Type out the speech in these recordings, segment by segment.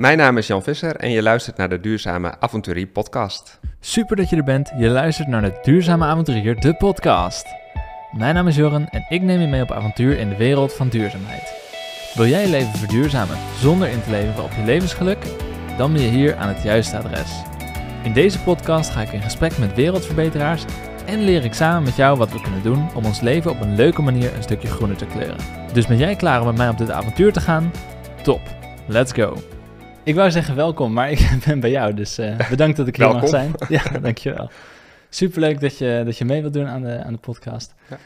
Mijn naam is Jan Visser en je luistert naar de Duurzame Avonturier podcast. Super dat je er bent. Je luistert naar de Duurzame Avonturier, de podcast. Mijn naam is Joren en ik neem je mee op avontuur in de wereld van duurzaamheid. Wil jij je leven verduurzamen zonder in te leven op je levensgeluk? Dan ben je hier aan het juiste adres. In deze podcast ga ik in gesprek met wereldverbeteraars en leer ik samen met jou wat we kunnen doen om ons leven op een leuke manier een stukje groener te kleuren. Dus ben jij klaar om met mij op dit avontuur te gaan? Top, let's go! Ik wou zeggen welkom, maar ik ben bij jou, dus uh, bedankt dat ik hier mag zijn. Ja, dankjewel. Superleuk dat je, dat je mee wilt doen aan de, aan de podcast. Ja.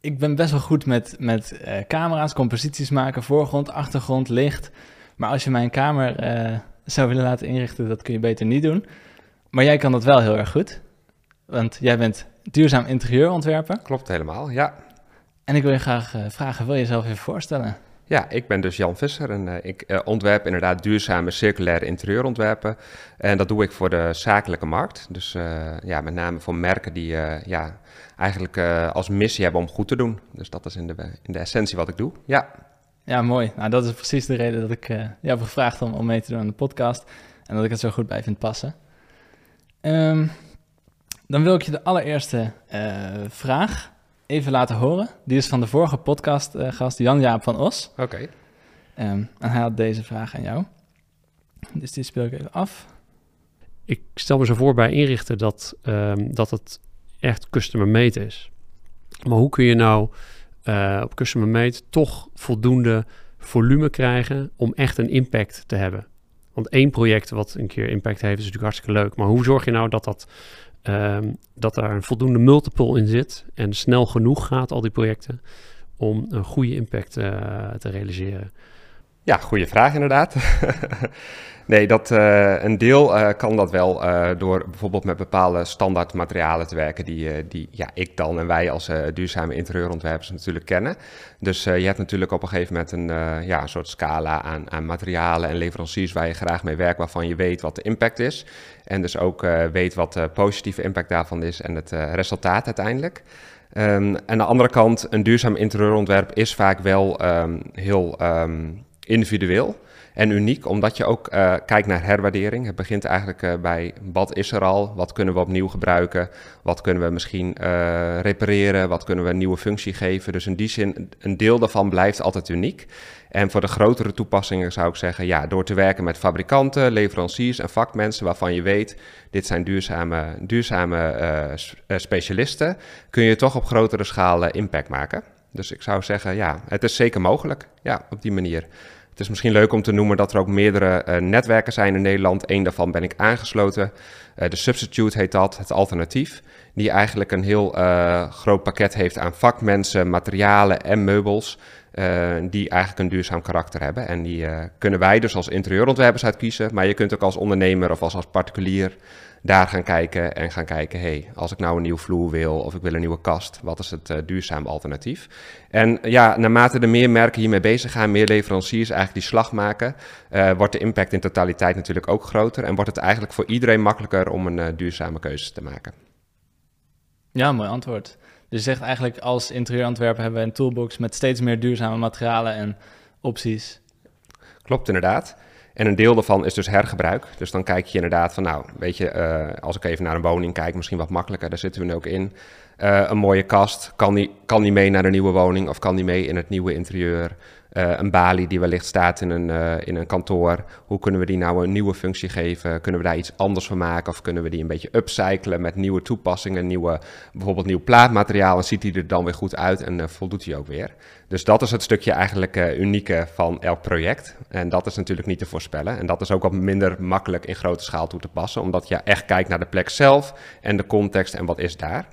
Ik ben best wel goed met, met uh, camera's, composities maken, voorgrond, achtergrond, licht. Maar als je mijn kamer uh, zou willen laten inrichten, dat kun je beter niet doen. Maar jij kan dat wel heel erg goed, want jij bent duurzaam interieurontwerper. Klopt helemaal, ja. En ik wil je graag vragen, wil je jezelf even voorstellen? Ja, ik ben dus Jan Visser en uh, ik uh, ontwerp inderdaad duurzame circulaire interieurontwerpen. En dat doe ik voor de zakelijke markt. Dus uh, ja, met name voor merken die ja, eigenlijk als missie hebben om goed te doen. Dus dat is in de, in de essentie wat ik doe. Ja. Ja, mooi. Nou, dat is precies de reden dat ik jou heb gevraagd om, om mee te doen aan de podcast. En dat ik het zo goed bij vind passen. Um, dan wil ik je de allereerste vraag even laten horen. Die is van de vorige podcastgast uh, Jan-Jaap van Os. Oké. Okay. Um, en hij had deze vraag aan jou. Dus die speel ik even af. Ik stel me zo voor bij inrichten dat, um, dat het echt customer made is. Maar hoe kun je nou uh, op customer made toch voldoende volume krijgen om echt een impact te hebben? Want één project wat een keer impact heeft is natuurlijk hartstikke leuk. Maar hoe zorg je nou dat dat Um, dat er een voldoende multiple in zit en snel genoeg gaat, al die projecten, om een goede impact uh, te realiseren. Ja, goede vraag inderdaad. nee, dat, uh, een deel uh, kan dat wel uh, door bijvoorbeeld met bepaalde standaard materialen te werken die, die ja, ik dan en wij als duurzame interieurontwerpers natuurlijk kennen. Dus je hebt natuurlijk op een gegeven moment een, ja, een soort scala aan, aan materialen en leveranciers waar je graag mee werkt, waarvan je weet wat de impact is. En dus ook weet wat de positieve impact daarvan is en het resultaat uiteindelijk. Um, aan de andere kant, een duurzaam interieurontwerp is vaak wel um, heel... Um, individueel en uniek, omdat je ook uh, kijkt naar herwaardering. Het begint eigenlijk uh, bij wat is er al, wat kunnen we opnieuw gebruiken, wat kunnen we misschien uh, repareren, wat kunnen we een nieuwe functie geven. Dus in die zin, een deel daarvan blijft altijd uniek. En voor de grotere toepassingen zou ik zeggen, ja, door te werken met fabrikanten, leveranciers en vakmensen waarvan je weet, dit zijn duurzame, duurzame specialisten, kun je toch op grotere schaal impact maken. Dus ik zou zeggen, ja, het is zeker mogelijk, ja, op die manier. Het is misschien leuk om te noemen dat er ook meerdere uh, netwerken zijn in Nederland. Eén daarvan ben ik aangesloten. Uh, de Substitute heet dat, het alternatief. Die eigenlijk een heel uh, groot pakket heeft aan vakmensen, materialen en meubels. Die eigenlijk een duurzaam karakter hebben. En die kunnen wij dus als interieurontwerpers uitkiezen. Maar je kunt ook als ondernemer of als, als particulier daar gaan kijken en gaan kijken, hey, als ik nou een nieuw vloer wil of ik wil een nieuwe kast, wat is het uh, duurzaam alternatief? En ja, naarmate er meer merken hiermee bezig gaan, meer leveranciers eigenlijk die slag maken, wordt de impact in totaliteit natuurlijk ook groter en wordt het eigenlijk voor iedereen makkelijker om een duurzame keuze te maken. Ja, mooi antwoord. Dus zegt eigenlijk als interieurontwerper hebben we een toolbox met steeds meer duurzame materialen en opties. Klopt inderdaad. En een deel daarvan is dus hergebruik. Dus dan kijk je inderdaad van, nou, weet je, uh, als ik even naar een woning kijk, misschien wat makkelijker, daar zitten we nu ook in. Uh, een mooie kast, kan die, kan die mee naar de nieuwe woning of kan die mee in het nieuwe interieur? Uh, een balie die wellicht staat in een, uh, in een kantoor. Hoe kunnen we die nou een nieuwe functie geven? Kunnen we daar iets anders van maken? Of kunnen we die een beetje upcyclen met nieuwe toepassingen? Nieuwe, bijvoorbeeld nieuw plaatmateriaal. En ziet die er dan weer goed uit en uh, voldoet hij ook weer? Dus dat is het stukje eigenlijk unieke van elk project. En dat is natuurlijk niet te voorspellen. En dat is ook wat minder makkelijk in grote schaal toe te passen. Omdat je echt kijkt naar de plek zelf en de context en wat is daar.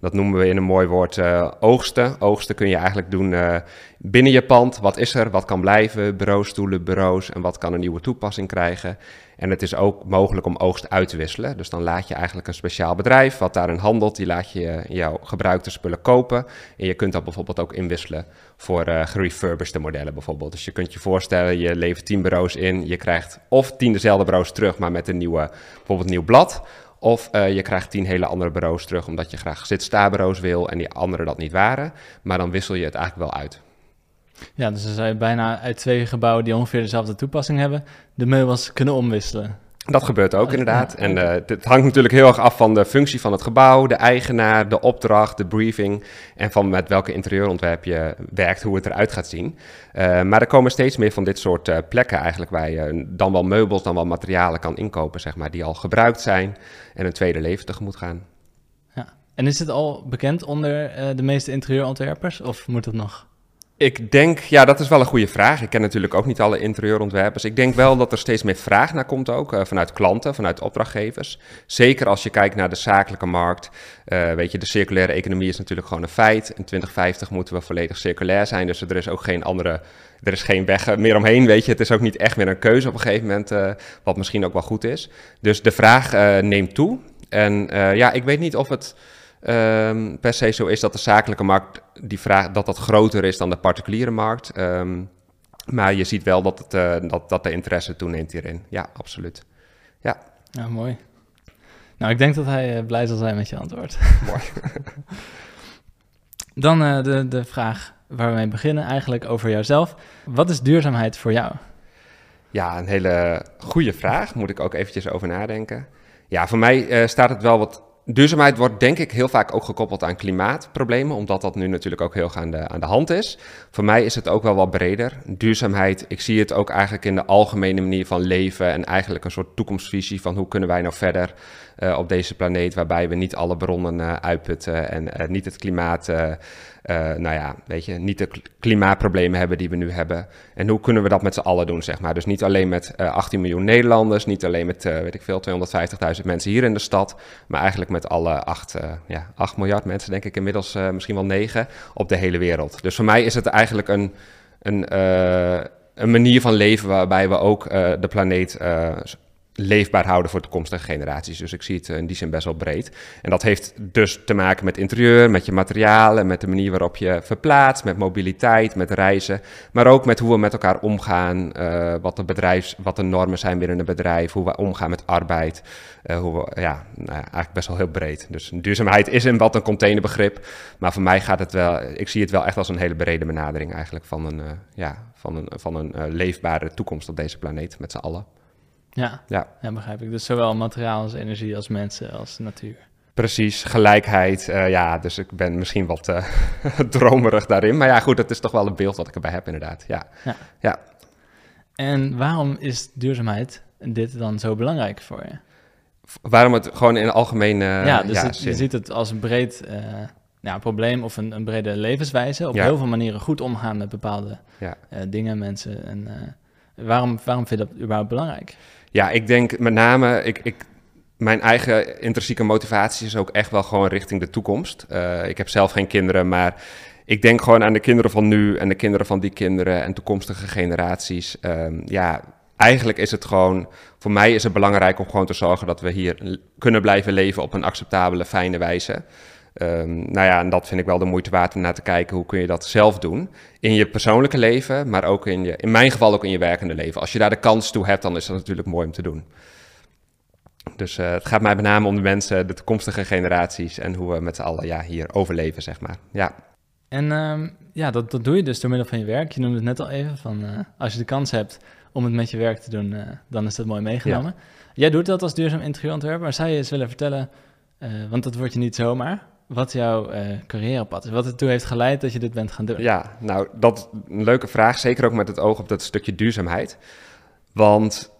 Dat noemen we in een mooi woord uh, oogsten. Oogsten kun je eigenlijk doen uh, binnen je pand. Wat is er? Wat kan blijven? Bureaustoelen, bureaus en wat kan een nieuwe toepassing krijgen? En het is ook mogelijk om oogst uit te wisselen. Dus dan laat je eigenlijk een speciaal bedrijf wat daarin handelt, die laat je jouw gebruikte spullen kopen. En je kunt dat bijvoorbeeld ook inwisselen voor uh, gerefurbished modellen bijvoorbeeld. Dus je kunt je voorstellen, je levert 10 bureaus in, je krijgt of 10 dezelfde bureaus terug, maar met een nieuwe, bijvoorbeeld nieuw blad. Of uh, je krijgt tien hele andere bureaus terug omdat je graag zit-sta-bureaus wil en die andere dat niet waren. Maar dan wissel je het eigenlijk wel uit. Ja, dus dan je bijna uit twee gebouwen die ongeveer dezelfde toepassing hebben, de meubels kunnen omwisselen. Dat gebeurt ook Oh, inderdaad. En uh, het hangt natuurlijk heel erg af van de functie van het gebouw, de eigenaar, de opdracht, de briefing en van met welke interieurontwerp je werkt, hoe het eruit gaat zien. Uh, maar er komen steeds meer van dit soort uh, plekken eigenlijk waar je dan wel meubels, dan wel materialen kan inkopen, zeg maar, die al gebruikt zijn en een tweede leven tegemoet gaan. Ja. En is het al bekend onder de meeste interieurontwerpers of moet het nog? Ik denk, ja, dat is wel een goede vraag. Ik ken natuurlijk ook niet alle interieurontwerpers. Ik denk wel dat er steeds meer vraag naar komt ook, uh, vanuit klanten, vanuit opdrachtgevers. Zeker als je kijkt naar de zakelijke markt. Uh, weet je, de circulaire economie is natuurlijk gewoon een feit. In 2050 moeten we volledig circulair zijn, dus er is ook geen andere, er is geen weg meer omheen, weet je. Het is ook niet echt meer een keuze op een gegeven moment, wat misschien ook wel goed is. Dus de vraag neemt toe. En ja, ik weet niet of het... Um, per se zo is dat de zakelijke markt die vraag, dat dat groter is dan de particuliere markt. Um, maar je ziet wel dat, het, uh, dat, dat de interesse toeneemt hierin. Ja, absoluut. Ja. ja, mooi. Nou, ik denk dat hij uh, blij zal zijn met je antwoord. Mooi. Dan uh, de, de vraag waar we mee beginnen, eigenlijk over jouzelf. Wat is duurzaamheid voor jou? Ja, een hele goede vraag. Moet ik ook eventjes over nadenken. Ja, voor mij staat het wel wat Duurzaamheid wordt denk ik heel vaak ook gekoppeld aan klimaatproblemen, omdat dat nu natuurlijk ook heel aan de, aan de hand is. Voor mij is het ook wel wat breder. Duurzaamheid, ik zie het ook eigenlijk in de algemene manier van leven en eigenlijk een soort toekomstvisie van hoe kunnen wij nou verder uh, op deze planeet, waarbij we niet alle bronnen uh, uitputten en uh, niet het klimaat, nou ja, weet je, niet de klimaatproblemen hebben die we nu hebben. En hoe kunnen we dat met z'n allen doen, zeg maar. Dus niet alleen met 18 miljoen Nederlanders, niet alleen met, weet ik veel, 250.000 mensen hier in de stad, maar eigenlijk met alle 8, ja, 8 miljard mensen, denk ik inmiddels, misschien wel 9, op de hele wereld. Dus voor mij is het eigenlijk een, een, een manier van leven waarbij we ook de planeet leefbaar houden voor toekomstige generaties. Dus ik zie het in die zin best wel breed. En dat heeft dus te maken met interieur, met je materialen, met de manier waarop je verplaatst, met mobiliteit, met reizen, maar ook met hoe we met elkaar omgaan, uh, wat, de bedrijfs, wat de normen zijn binnen een bedrijf, hoe we omgaan met arbeid, uh, hoe we, ja, nou, eigenlijk best wel heel breed. Dus duurzaamheid is een wat een containerbegrip, maar voor mij gaat het wel, ik zie het wel echt als een hele brede benadering eigenlijk van een, ja, van een, van een leefbare toekomst op deze planeet met z'n allen. Ja, ja. ja, begrijp ik. Dus zowel materiaal als energie als mensen als natuur. Precies, gelijkheid. Uh, ja, dus ik ben misschien wat uh, dromerig daarin. Maar ja, goed, dat is toch wel een beeld wat ik erbij heb, inderdaad. Ja. ja. ja. En waarom is duurzaamheid dit dan zo belangrijk voor je? Waarom het gewoon in algemeen. Uh, ja, dus het, je ziet het als een breed ja, probleem of een, een, brede levenswijze. Op Ja. heel veel manieren goed omgaan met bepaalde dingen, mensen. En waarom, waarom vind je dat überhaupt belangrijk? Ja, ik denk met name, ik, ik, mijn eigen intrinsieke motivatie is ook echt wel gewoon richting de toekomst. Uh, ik heb zelf geen kinderen, maar ik denk gewoon aan de kinderen van nu en de kinderen van die kinderen en toekomstige generaties. Um, ja, eigenlijk is het gewoon, voor mij is het belangrijk om gewoon te zorgen dat we hier kunnen blijven leven op een acceptabele, fijne wijze. Um, nou ja, en dat vind ik wel de moeite waard om naar te kijken hoe kun je dat zelf doen. In je persoonlijke leven, maar ook in je, in mijn geval ook in je werkende leven. Als je daar de kans toe hebt, dan is dat natuurlijk mooi om te doen. Dus uh, het gaat mij met name om de mensen, de toekomstige generaties en hoe we met z'n allen ja, hier overleven, zeg maar. Ja. En um, ja, dat, dat doe je dus door middel van je werk. Je noemde het net al even, van uh, als je de kans hebt om het met je werk te doen, uh, dan is dat mooi meegenomen. Ja. Jij doet dat als duurzaam interieurontwerper, maar zou je eens willen vertellen, want dat wordt je niet zomaar, wat jouw uh, carrièrepad is, wat ertoe heeft geleid dat je dit bent gaan doen. Ja, nou, dat is een leuke vraag, zeker ook met het oog op dat stukje duurzaamheid. Want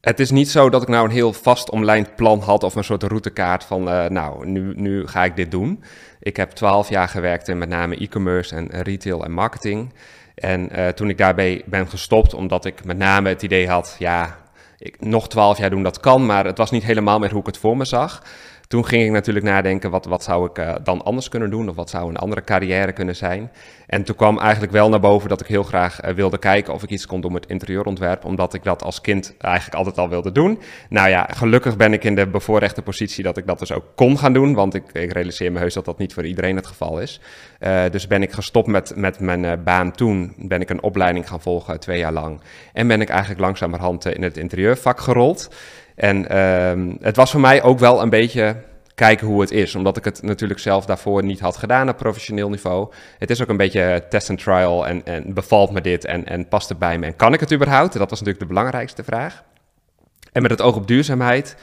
het is niet zo dat ik nou een heel vast omlijnd plan had of een soort routekaart van, uh, nou, nu, nu ga ik dit doen. Ik heb twaalf jaar gewerkt in met name e-commerce en retail en marketing. En uh, toen ik daarbij ben gestopt, omdat ik met name het idee had, ja, ik, nog twaalf jaar doen dat kan, maar het was niet helemaal meer hoe ik het voor me zag toen ging ik natuurlijk nadenken, wat, wat zou ik uh, dan anders kunnen doen? Of wat zou een andere carrière kunnen zijn? En toen kwam eigenlijk wel naar boven dat ik heel graag uh, wilde kijken of ik iets kon doen met interieurontwerp. Omdat ik dat als kind eigenlijk altijd al wilde doen. Nou ja, gelukkig ben ik in de bevoorrechte positie dat ik dat dus ook kon gaan doen. Want ik, ik realiseer me heus dat dat niet voor iedereen het geval is. Uh, dus ben ik gestopt met, met mijn baan toen. Ben ik een opleiding gaan volgen, twee jaar lang. En ben ik eigenlijk langzamerhand in het interieurvak gerold. En um, het was voor mij ook wel een beetje kijken hoe het is. Omdat ik het natuurlijk zelf daarvoor niet had gedaan op professioneel niveau. Het is ook een beetje test and trial en, en bevalt me dit en, en past het bij me en kan ik het überhaupt? Dat was natuurlijk de belangrijkste vraag. En met het oog op duurzaamheid.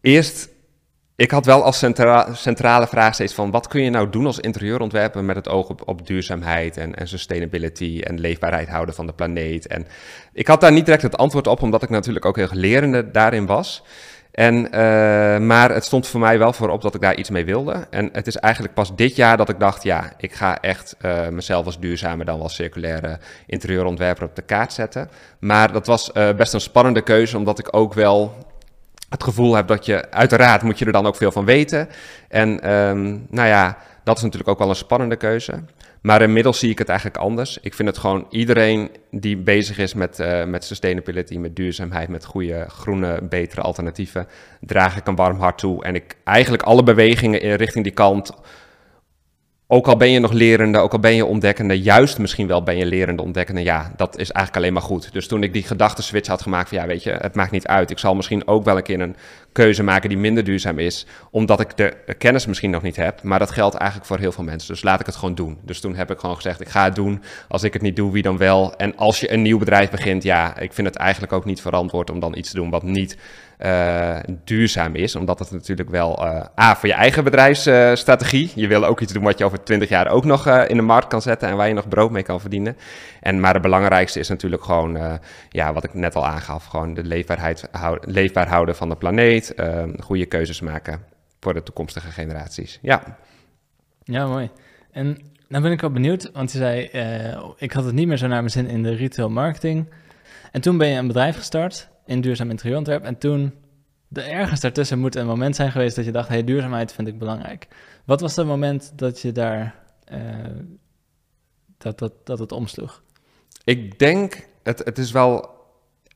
Eerst, ik had wel als centrale vraag steeds van... wat kun je nou doen als interieurontwerper met het oog op, duurzaamheid... En, en sustainability en leefbaarheid houden van de planeet. En ik had daar niet direct het antwoord op, omdat ik natuurlijk ook heel lerende daarin was... En, uh, maar het stond voor mij wel voorop dat ik daar iets mee wilde. En het is eigenlijk pas dit jaar dat ik dacht, ja, ik ga echt uh, mezelf als duurzame dan wel circulaire interieurontwerper op de kaart zetten. Maar dat was uh, best een spannende keuze, omdat ik ook wel het gevoel heb dat je, uiteraard moet je er dan ook veel van weten. En um, nou ja, dat is natuurlijk ook wel een spannende keuze. Maar inmiddels zie ik het eigenlijk anders. Ik vind het gewoon iedereen die bezig is met, uh, met sustainability, met duurzaamheid, met goede, groene, betere alternatieven, draag ik een warm hart toe. En ik eigenlijk alle bewegingen in richting die kant ook al ben je nog lerende, ook al ben je ontdekkende, juist misschien wel ben je lerende, ontdekkende, ja, dat is eigenlijk alleen maar goed. Dus toen ik die gedachtenswitch had gemaakt van, ja, weet je, het maakt niet uit. Ik zal misschien ook wel een keer een keuze maken die minder duurzaam is, omdat ik de kennis misschien nog niet heb. Maar dat geldt eigenlijk voor heel veel mensen. Dus laat ik het gewoon doen. Dus toen heb ik gewoon gezegd, ik ga het doen. Als ik het niet doe, wie dan wel? En als je een nieuw bedrijf begint, ja, ik vind het eigenlijk ook niet verantwoord om dan iets te doen wat niet uh, duurzaam is. Omdat het natuurlijk wel uh, A voor je eigen bedrijfsstrategie. je wil ook iets doen wat je over 20 jaar ook nog uh, in de markt kan zetten en waar je nog brood mee kan verdienen. En, maar het belangrijkste is natuurlijk gewoon, ja, wat ik net al aangaf, gewoon de leefbaarheid, hou, leefbaar houden van de planeet. goede keuzes maken voor de toekomstige generaties. Ja. Ja, mooi. En dan ben ik wel benieuwd, want je zei, ik had het niet meer zo naar mijn zin in de retail marketing. En toen ben je een bedrijf gestart in duurzaam interieurontwerp. En toen, de ergens daartussen moet een moment zijn geweest dat je dacht, hey, duurzaamheid vind ik belangrijk. Wat was het moment dat je daar, uh, dat, dat, dat het omsloeg? Ik denk, het, het is wel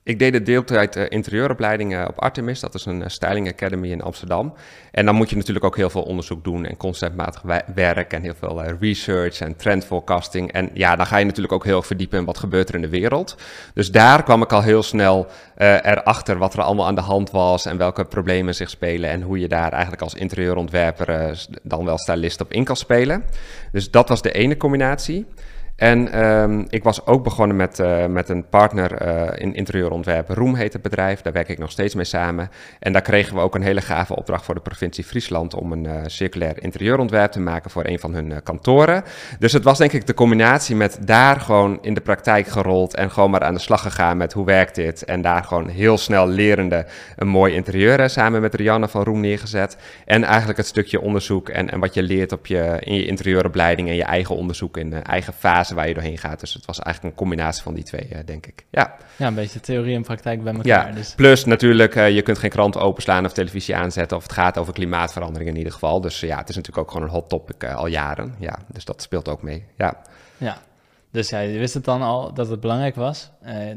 ik deed de deeltijd uh, interieuropleiding op Artemis. Dat is een uh, styling academy in Amsterdam. En dan moet je natuurlijk ook heel veel onderzoek doen en conceptmatig werk en heel veel uh, research en trend forecasting. En ja, dan ga je natuurlijk ook heel verdiepen in wat gebeurt er in de wereld. Dus daar kwam ik al heel snel erachter wat er allemaal aan de hand was en welke problemen zich spelen en hoe je daar eigenlijk als interieurontwerper dan wel stylist op in kan spelen. Dus dat was de ene combinatie. En um, ik was ook begonnen met, uh, met een partner uh, in interieurontwerp. Roem heet het bedrijf, daar werk ik nog steeds mee samen. En daar kregen we ook een hele gave opdracht voor de provincie Friesland om een uh, circulair interieurontwerp te maken voor een van hun kantoren. Dus het was denk ik de combinatie met daar gewoon in de praktijk gerold en gewoon maar aan de slag gegaan met hoe werkt dit. En daar gewoon heel snel lerende een mooi interieur samen met Rianne van Roem neergezet. En eigenlijk het stukje onderzoek en, en wat je leert op je, in je interieuropleiding en je eigen onderzoek in eigen fase waar je doorheen gaat. Dus het was eigenlijk een combinatie van die twee, uh, denk ik. Ja. ja, een beetje theorie en praktijk bij elkaar. Ja, dus. plus natuurlijk, uh, je kunt geen krant openslaan of televisie aanzetten... of het gaat over klimaatverandering in ieder geval. Dus ja, het is natuurlijk ook gewoon een hot topic uh, al jaren. Ja, dus dat speelt ook mee, ja. Ja, dus ja, je wist het dan al dat het belangrijk was.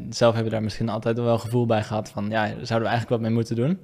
zelf heb je daar misschien altijd wel gevoel bij gehad van... ja, zouden we eigenlijk wat mee moeten doen...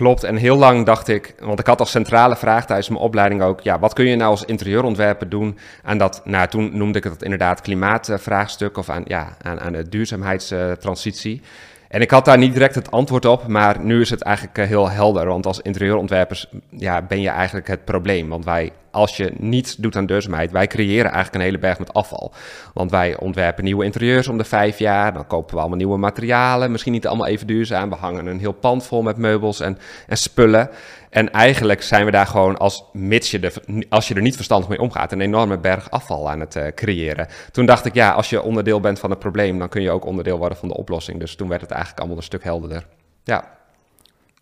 Klopt, en heel lang dacht ik, want ik had als centrale vraag tijdens mijn opleiding ook, ja, wat kun je nou als interieurontwerper doen aan dat, nou toen noemde ik het inderdaad klimaatvraagstuk of aan, ja, aan, aan de duurzaamheidstransitie. En ik had daar niet direct het antwoord op, maar nu is het eigenlijk eh, heel helder. Want als interieurontwerpers ja, ben je eigenlijk het probleem. Want wij, als je niets doet aan duurzaamheid, wij creëren eigenlijk een hele berg met afval. Want wij ontwerpen nieuwe interieurs om de vijf jaar, dan kopen we allemaal nieuwe materialen. Misschien niet allemaal even duurzaam, we hangen een heel pand vol met meubels en, en spullen. En eigenlijk zijn we daar gewoon, als, mits je de, als je er niet verstandig mee omgaat, een enorme berg afval aan het uh, creëren. Toen dacht ik, ja, als je onderdeel bent van het probleem, dan kun je ook onderdeel worden van de oplossing. Dus toen werd het eigenlijk allemaal een stuk helderder. Ja.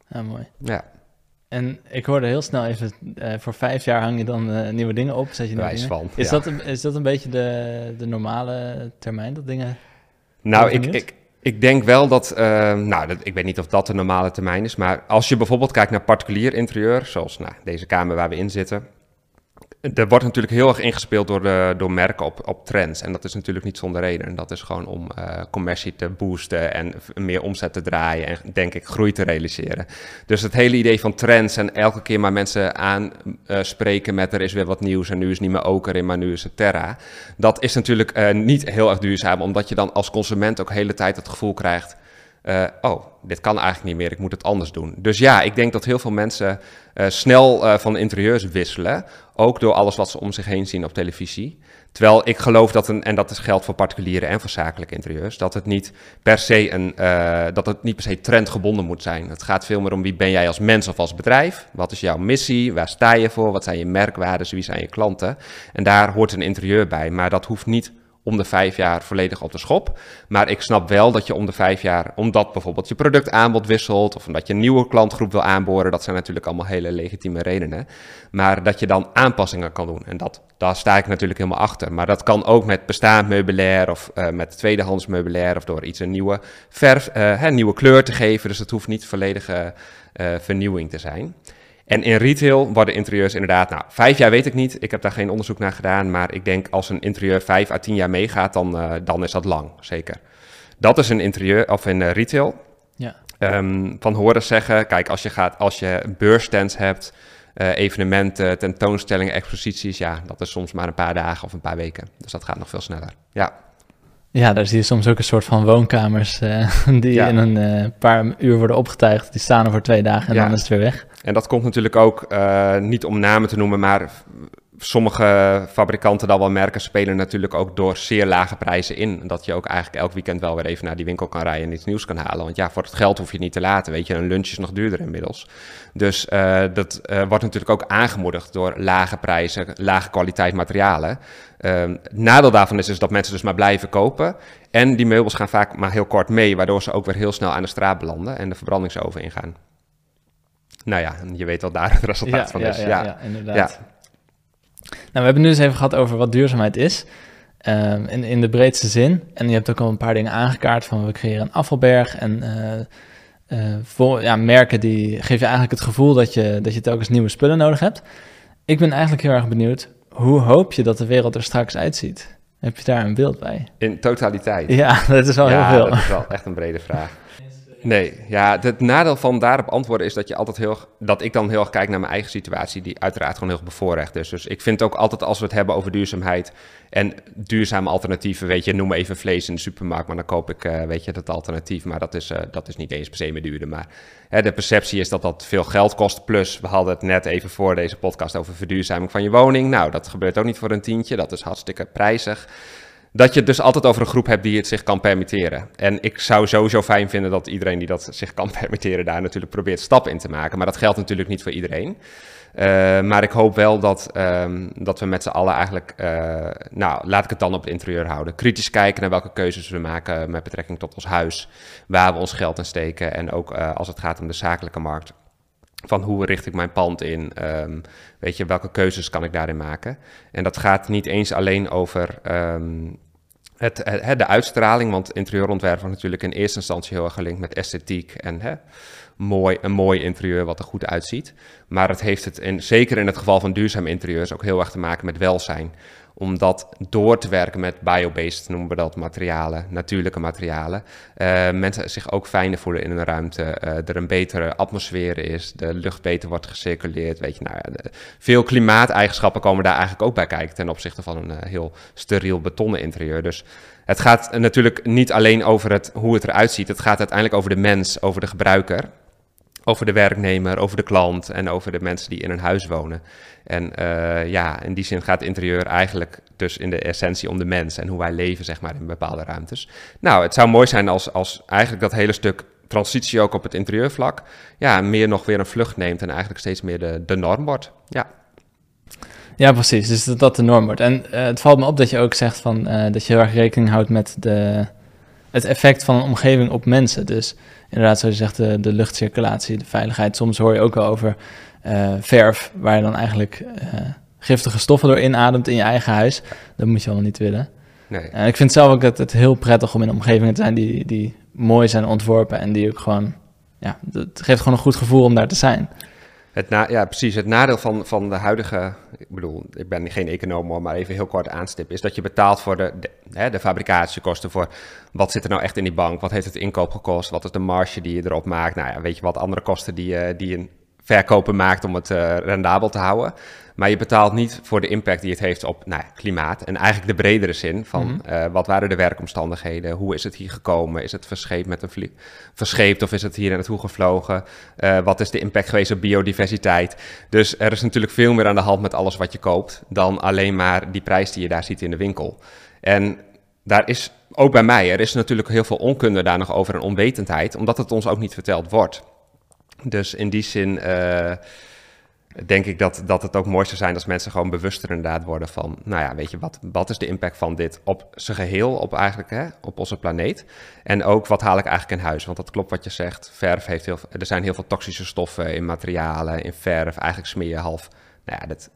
Ja, mooi. Ja. En ik hoorde heel snel even, uh, voor vijf jaar hang je dan uh, nieuwe dingen op, zet je Wijs. Van, is, ja. dat een, is dat een beetje de, de normale termijn, dat dingen... Nou, ik, ik, ik denk wel dat, uh, nou, dat, ik weet niet of dat de normale termijn is, maar als je bijvoorbeeld kijkt naar particulier interieur, zoals nou, deze kamer waar we in zitten, er wordt natuurlijk heel erg ingespeeld door, de, door merken op, op trends. En dat is natuurlijk niet zonder reden. Dat is gewoon om uh, commercie te boosten en meer omzet te draaien en denk ik groei te realiseren. Dus het hele idee van trends en elke keer maar mensen aanspreken uh, met er is weer wat nieuws en nu is niet meer oker in, maar nu is het terra. Dat is natuurlijk niet heel erg duurzaam, omdat je dan als consument ook de hele tijd het gevoel krijgt uh, oh, dit kan eigenlijk niet meer, ik moet het anders doen. Dus ja, ik denk dat heel veel mensen uh, snel uh, van interieurs wisselen, ook door alles wat ze om zich heen zien op televisie. Terwijl ik geloof dat een, en dat is geldt voor particuliere en voor zakelijke interieurs, dat het niet per se een, dat het niet per se trendgebonden moet zijn. Het gaat veel meer om wie ben jij als mens of als bedrijf, wat is jouw missie, waar sta je voor, wat zijn je merkwaarden, wie zijn je klanten. En daar hoort een interieur bij, maar dat hoeft niet om de vijf jaar volledig op de schop. Maar ik snap wel dat je om de vijf jaar, omdat bijvoorbeeld je productaanbod wisselt of omdat je een nieuwe klantgroep wil aanboren, dat zijn natuurlijk allemaal hele legitieme redenen. Maar dat je dan aanpassingen kan doen. En dat, daar sta ik natuurlijk helemaal achter. Maar dat kan ook met bestaand meubilair of uh, met tweedehands meubilair of door iets een nieuwe verf, een nieuwe kleur te geven. Dus het hoeft niet volledige uh, vernieuwing te zijn. En in retail worden interieurs inderdaad, nou, vijf jaar weet ik niet. Ik heb daar geen onderzoek naar gedaan. Maar ik denk als een interieur vijf à tien jaar meegaat, dan, uh, dan is dat lang, zeker. Dat is een interieur, of in uh, retail. Ja. Um, van horen zeggen, kijk, als je, gaat, als je beursstands hebt, uh, evenementen, tentoonstellingen, exposities, ja, dat is soms maar een paar dagen of een paar weken. Dus dat gaat nog veel sneller. Ja. Ja, daar zie je soms ook een soort van woonkamers uh, die ja. in een uh, paar uur worden opgetuigd. Die staan er voor twee dagen en ja. dan is het weer weg. En dat komt natuurlijk ook, uh, niet om namen te noemen, maar sommige fabrikanten, dan wel merken, spelen natuurlijk ook door zeer lage prijzen in. Dat je ook eigenlijk elk weekend wel weer even naar die winkel kan rijden en iets nieuws kan halen. Want ja, voor het geld hoef je het niet te laten. Weet je, een lunch is nog duurder inmiddels. Dus uh, dat uh, wordt natuurlijk ook aangemoedigd door lage prijzen, lage kwaliteit materialen. Het nadeel daarvan is dus dat mensen dus maar blijven kopen. En die meubels gaan vaak maar heel kort mee, waardoor ze ook weer heel snel aan de straat belanden en de verbrandingsoven ingaan. Nou ja, je weet wat daar het resultaat ja, van ja, is. Ja, ja, inderdaad. Nou, we hebben nu eens even gehad over wat duurzaamheid is. Um, in, in de breedste zin. En je hebt ook al een paar dingen aangekaart van we creëren een afvalberg. En uh, uh, voor, ja, merken die geven je eigenlijk het gevoel dat je, dat je telkens nieuwe spullen nodig hebt. Ik ben eigenlijk heel erg benieuwd, hoe hoop je dat de wereld er straks uitziet? Heb je daar een beeld bij? In totaliteit? Ja, dat is wel ja, heel veel. dat is wel echt een brede vraag. Nee, ja, het nadeel van daarop antwoorden is dat je altijd heel dat ik dan heel erg kijk naar mijn eigen situatie, die uiteraard gewoon heel bevoorrecht is. Dus ik vind ook altijd als we het hebben over duurzaamheid en duurzame alternatieven, weet je, noem even vlees in de supermarkt, maar dan koop ik, uh, weet je, dat alternatief. Maar dat is, uh, dat is niet eens per se meer duurder. Maar hè, de perceptie is dat dat veel geld kost. Plus, we hadden het net even voor deze podcast over verduurzaming van je woning. Nou, dat gebeurt ook niet voor een tientje. Dat is hartstikke prijzig dat je het dus altijd over een groep hebt die het zich kan permitteren. En ik zou sowieso fijn vinden dat iedereen die dat zich kan permitteren daar natuurlijk probeert stappen in te maken. Maar dat geldt natuurlijk niet voor iedereen. Uh, maar ik hoop wel dat, um, dat we met z'n allen eigenlijk, uh, nou laat ik het dan op het interieur houden. Kritisch kijken naar welke keuzes we maken met betrekking tot ons huis, waar we ons geld in steken. En ook uh, als het gaat om de zakelijke markt. Van hoe richt ik mijn pand in? Um, weet je, welke keuzes kan ik daarin maken? En dat gaat niet eens alleen over um, het, het, de uitstraling, want interieurontwerp wordt natuurlijk in eerste instantie heel erg gelinkt met esthetiek en hè, mooi, een mooi interieur wat er goed uitziet. Maar het heeft het, in, zeker in het geval van duurzame interieurs, ook heel erg te maken met welzijn om dat door te werken met biobased, noemen we dat, materialen, natuurlijke materialen. Uh, mensen zich ook fijner voelen in een ruimte, uh, er een betere atmosfeer is, de lucht beter wordt gecirculeerd. Weet je, nou ja, veel klimaateigenschappen komen daar eigenlijk ook bij kijken ten opzichte van een uh, heel steriel betonnen interieur. Dus het gaat natuurlijk niet alleen over het, hoe het eruit ziet, het gaat uiteindelijk over de mens, over de gebruiker over de werknemer, over de klant en over de mensen die in een huis wonen. En uh, ja, in die zin gaat interieur eigenlijk dus in de essentie om de mens en hoe wij leven, zeg maar, in bepaalde ruimtes. Nou, het zou mooi zijn als, als eigenlijk dat hele stuk transitie ook op het interieurvlak, ja, meer nog weer een vlucht neemt en eigenlijk steeds meer de, de norm wordt. Ja. Ja, precies. Dus dat dat de norm wordt. En uh, het valt me op dat je ook zegt van, uh, dat je heel erg rekening houdt met de, het effect van een omgeving op mensen. Dus inderdaad, zoals je zegt, de, de luchtcirculatie, de veiligheid. Soms hoor je ook wel over uh, verf, waar je dan eigenlijk uh, giftige stoffen door inademt in je eigen huis. Dat moet je wel niet willen. Nee. Ik vind zelf ook dat het heel prettig om in omgevingen te zijn die, die mooi zijn ontworpen en die ook gewoon, ja, het geeft gewoon een goed gevoel om daar te zijn. Het ja, precies. Het nadeel van, van de huidige, ik bedoel, ik ben geen econoom, maar even heel kort aanstippen, is dat je betaalt voor de, de, de fabricatiekosten, voor wat zit er nou echt in die bank, wat heeft het inkoop gekost, wat is de marge die je erop maakt, nou ja, weet je wat, andere kosten die, uh, die een verkopen maakt om het rendabel te houden. Maar je betaalt niet voor de impact die het heeft op nou, klimaat. En eigenlijk de bredere zin van mhm. wat waren de werkomstandigheden? Hoe is het hier gekomen? Is het verscheept met een? Verscheept of is het hier naartoe gevlogen? wat is de impact geweest op biodiversiteit? Dus er is natuurlijk veel meer aan de hand met alles wat je koopt dan alleen maar die prijs die je daar ziet in de winkel. En daar is ook bij mij, er is natuurlijk heel veel onkunde daar nog over en onwetendheid, omdat het ons ook niet verteld wordt. Dus in die zin uh, denk ik dat, dat het ook mooi zou zijn als mensen gewoon bewuster inderdaad worden van, nou ja, weet je, wat, wat is de impact van dit op zijn geheel, op eigenlijk, hè, op onze planeet? En ook, wat haal ik eigenlijk in huis? Want dat klopt wat je zegt, verf heeft heel er zijn heel veel toxische stoffen in materialen, in verf, eigenlijk smeer je half, nou ja, dat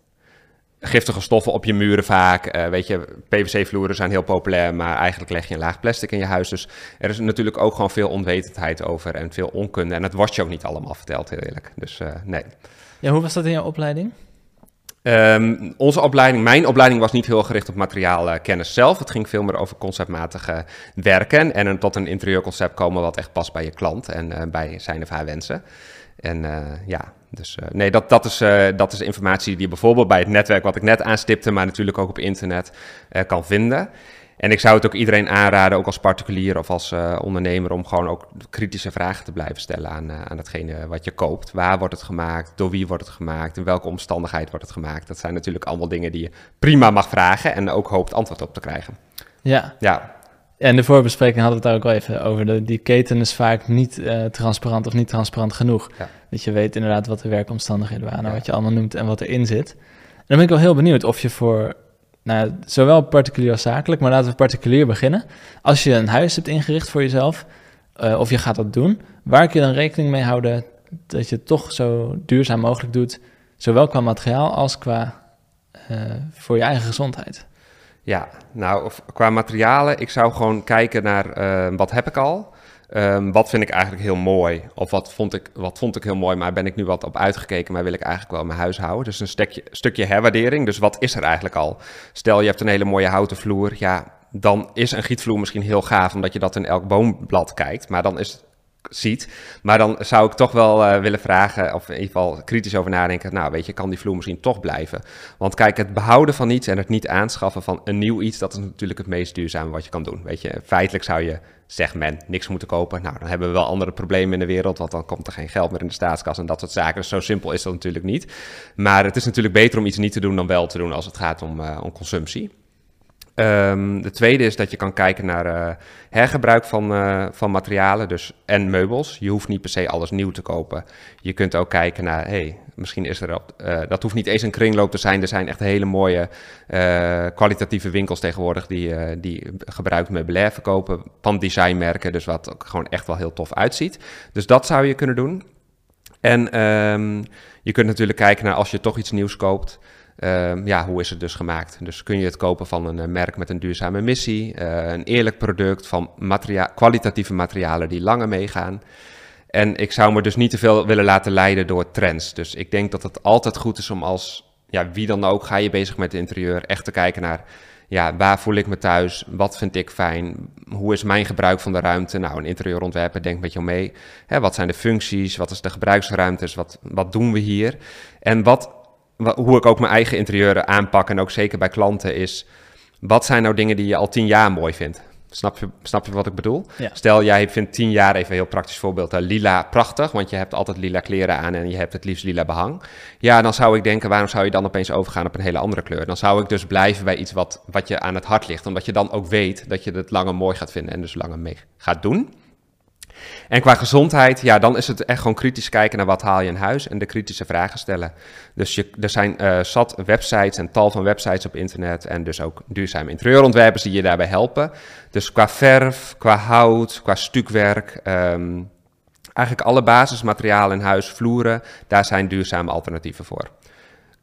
giftige stoffen op je muren vaak. Uh, weet je, PVC-vloeren zijn heel populair, maar eigenlijk leg je een laag plastic in je huis. Dus er is natuurlijk ook gewoon veel onwetendheid over en veel onkunde. En dat wordt je ook niet allemaal verteld, heel eerlijk. Dus uh, nee. Ja, hoe was dat in jouw opleiding? Um, onze opleiding, mijn opleiding was niet heel gericht op materiaalkennis zelf. Het ging veel meer over conceptmatige werken en tot een interieurconcept komen wat echt past bij je klant en uh, bij zijn of haar wensen. En uh, ja, dus nee, dat, dat, is, dat is informatie die je bijvoorbeeld bij het netwerk wat ik net aanstipte, maar natuurlijk ook op internet kan vinden. En ik zou het ook iedereen aanraden, ook als particulier of als ondernemer, om gewoon ook kritische vragen te blijven stellen aan, aan hetgene wat je koopt. Waar wordt het gemaakt? Door wie wordt het gemaakt? In welke omstandigheid wordt het gemaakt? Dat zijn natuurlijk allemaal dingen die je prima mag vragen en ook hoopt antwoord op te krijgen. Ja. ja. En de voorbespreking hadden we het daar ook wel even over. De, die keten is vaak niet uh, transparant of niet transparant genoeg. Dat je weet inderdaad wat de werkomstandigheden waren, ja. wat je allemaal noemt en wat erin zit. En dan ben ik wel heel benieuwd of je voor, nou, zowel particulier als zakelijk, maar laten we particulier beginnen. Als je een huis hebt ingericht voor jezelf, uh, of je gaat dat doen, waar kun je dan rekening mee houden dat je het toch zo duurzaam mogelijk doet, zowel qua materiaal als qua uh, voor je eigen gezondheid? Ja, nou, qua materialen, ik zou gewoon kijken naar uh, wat heb ik al. Um, wat vind ik eigenlijk heel mooi? Of wat vond, ik, wat vond ik heel mooi, maar ben ik nu wat op uitgekeken, maar wil ik eigenlijk wel mijn huis houden? Dus een stukje, stukje herwaardering. Dus wat is er eigenlijk al? Stel, je hebt een hele mooie houten vloer. Ja, dan is een gietvloer misschien heel gaaf, omdat je dat in elk boomblad kijkt. Maar dan is ziet. Maar dan zou ik toch wel uh, willen vragen, of in ieder geval kritisch over nadenken. Nou, weet je, kan die vloer misschien toch blijven? Want kijk, het behouden van iets en het niet aanschaffen van een nieuw iets, dat is natuurlijk het meest duurzame wat je kan doen. Weet je, feitelijk zou je, zegt men, niks moeten kopen. Nou, dan hebben we wel andere problemen in de wereld, want dan komt er geen geld meer in de staatskas en dat soort zaken. Dus zo simpel is dat natuurlijk niet. Maar het is natuurlijk beter om iets niet te doen dan wel te doen als het gaat om, uh, om consumptie. Um, de tweede is dat je kan kijken naar uh, hergebruik van, uh, van materialen dus, en meubels. Je hoeft niet per se alles nieuw te kopen. Je kunt ook kijken naar, hey, misschien is er op, uh, dat hoeft niet eens een kringloop te zijn. Er zijn echt hele mooie kwalitatieve winkels tegenwoordig die, die gebruikt meubilair verkopen van designmerken. Dus wat ook gewoon echt wel heel tof uitziet. Dus dat zou je kunnen doen. En um, je kunt natuurlijk kijken naar als je toch iets nieuws koopt. Uh, ja, hoe is het dus gemaakt? Dus kun je het kopen van een uh, merk met een duurzame missie, uh, een eerlijk product van materia kwalitatieve materialen die langer meegaan. En ik zou me dus niet te veel willen laten leiden door trends. Dus ik denk dat het altijd goed is om als, ja, wie dan ook, ga je bezig met het interieur, echt te kijken naar, ja, waar voel ik me thuis? Wat vind ik fijn? Hoe is mijn gebruik van de ruimte? Nou, een interieurontwerper denkt met jou mee. Hè, wat zijn de functies? Wat is de gebruiksruimtes? Wat, wat doen we hier? En wat hoe ik ook mijn eigen interieuren aanpak en ook zeker bij klanten is, wat zijn nou dingen die je al tien jaar mooi vindt? Snap je, snap je wat ik bedoel? Stel, jij vindt tien jaar, even een heel praktisch voorbeeld, uh, lila prachtig, want je hebt altijd lila kleren aan en je hebt het liefst lila behang. Ja, dan zou ik denken, waarom zou je dan opeens overgaan op een hele andere kleur? Dan zou ik dus blijven bij iets wat, wat je aan het hart ligt, omdat je dan ook weet dat je het langer mooi gaat vinden en dus langer mee gaat doen. En qua gezondheid, ja, dan is het echt gewoon kritisch kijken naar wat haal je in huis en de kritische vragen stellen. Dus je, er zijn uh, zat websites en tal van websites op internet en dus ook duurzame interieurontwerpers die je daarbij helpen. Dus qua verf, qua hout, qua stukwerk, um, eigenlijk alle basismaterialen in huis, vloeren, daar zijn duurzame alternatieven voor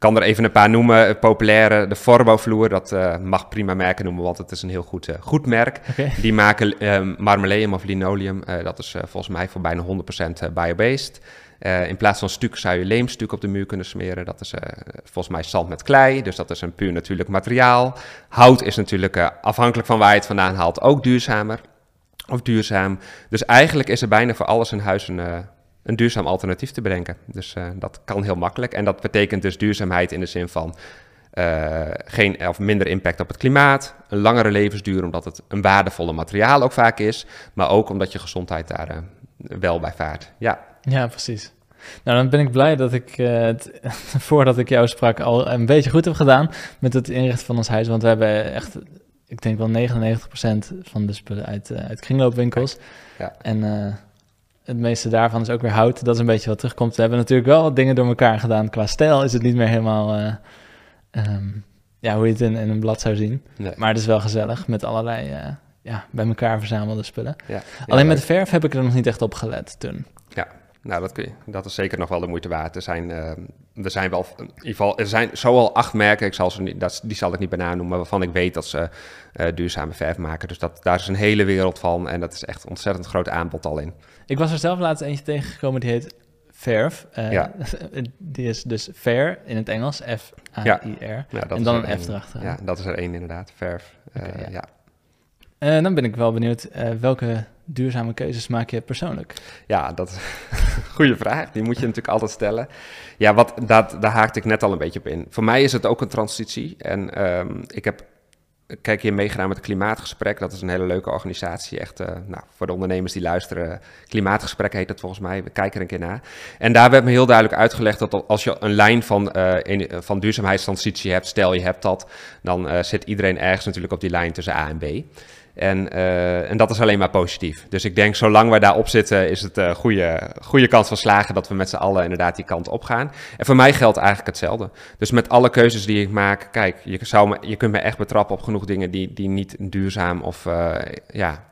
kan er even een paar noemen. Populaire, de Forbo-vloer, dat uh, mag prima merken noemen, want het is een heel goed, uh, goed merk. Okay. Die maken uh, marmeleum of linoleum. dat is volgens mij voor bijna 100% biobased. in plaats van stuk zou je leemstuk op de muur kunnen smeren. Dat is volgens mij zand met klei, dus dat is een puur natuurlijk materiaal. Hout is natuurlijk afhankelijk van waar je het vandaan haalt ook duurzamer of duurzaam. Dus eigenlijk is er bijna voor alles in huis een een duurzaam alternatief te bedenken. Dus dat kan heel makkelijk. En dat betekent dus duurzaamheid in de zin van geen of minder impact op het klimaat, een langere levensduur omdat het een waardevolle materiaal ook vaak is, maar ook omdat je gezondheid daar wel bij vaart. Ja. ja, precies. Nou, dan ben ik blij dat ik uh, het, voordat ik jou sprak al een beetje goed heb gedaan met het inrichten van ons huis. Want we hebben echt, ik denk wel 99% van de spullen uit, uit kringloopwinkels. Ja. En het meeste daarvan is ook weer hout. Dat is een beetje wat terugkomt. We hebben natuurlijk wel wat dingen door elkaar gedaan. Qua stijl is het niet meer helemaal, um, ja, hoe je het in, in, een blad zou zien. Nee. Maar het is wel gezellig met allerlei ja, bij elkaar verzamelde spullen. Ja, Alleen met verf heb ik er nog niet echt op gelet toen. Ja, nou, dat, kun je, dat is zeker nog wel de moeite waard. Er zijn, uh, er zijn wel, in ieder geval, er zijn zoal acht merken, ik zal ze niet, dat, die zal ik niet bijna noemen, waarvan ik weet dat ze uh, duurzame verf maken. Dus dat, daar is een hele wereld van en dat is echt een ontzettend groot aanbod al in. Ik was er zelf laatst eentje tegengekomen, die heet Verf. Uh, ja. die is dus fair in het Engels, F-A-I-R. Ja. Ja, en dan een F erachter. Ja, dat is er één inderdaad, verf. Okay, ja. Uh, dan ben ik wel benieuwd, welke duurzame keuzes maak je persoonlijk? Ja, dat is een goede vraag. Die moet je natuurlijk altijd stellen. Ja, wat, dat, daar haakte ik net al een beetje op in. Voor mij is het ook een transitie. En um, ik heb kijk je meegedaan met het Klimaatgesprek. Dat is een hele leuke organisatie. Echt, uh, nou, voor de ondernemers die luisteren. Klimaatgesprek heet het volgens mij. We kijken er een keer naar. En daar werd me heel duidelijk uitgelegd dat als je een lijn van, in, van duurzaamheidstransitie hebt, stel je hebt dat, dan uh, zit iedereen ergens natuurlijk op die lijn tussen A en B. En, uh, en dat is alleen maar positief. Dus ik denk, zolang we daarop zitten, is het een uh, goede, goede kans van slagen dat we met z'n allen inderdaad die kant op gaan. En voor mij geldt eigenlijk hetzelfde. Dus met alle keuzes die ik maak, kijk, je, zou me, je kunt me echt betrappen op genoeg dingen die, die niet duurzaam of uh, ja,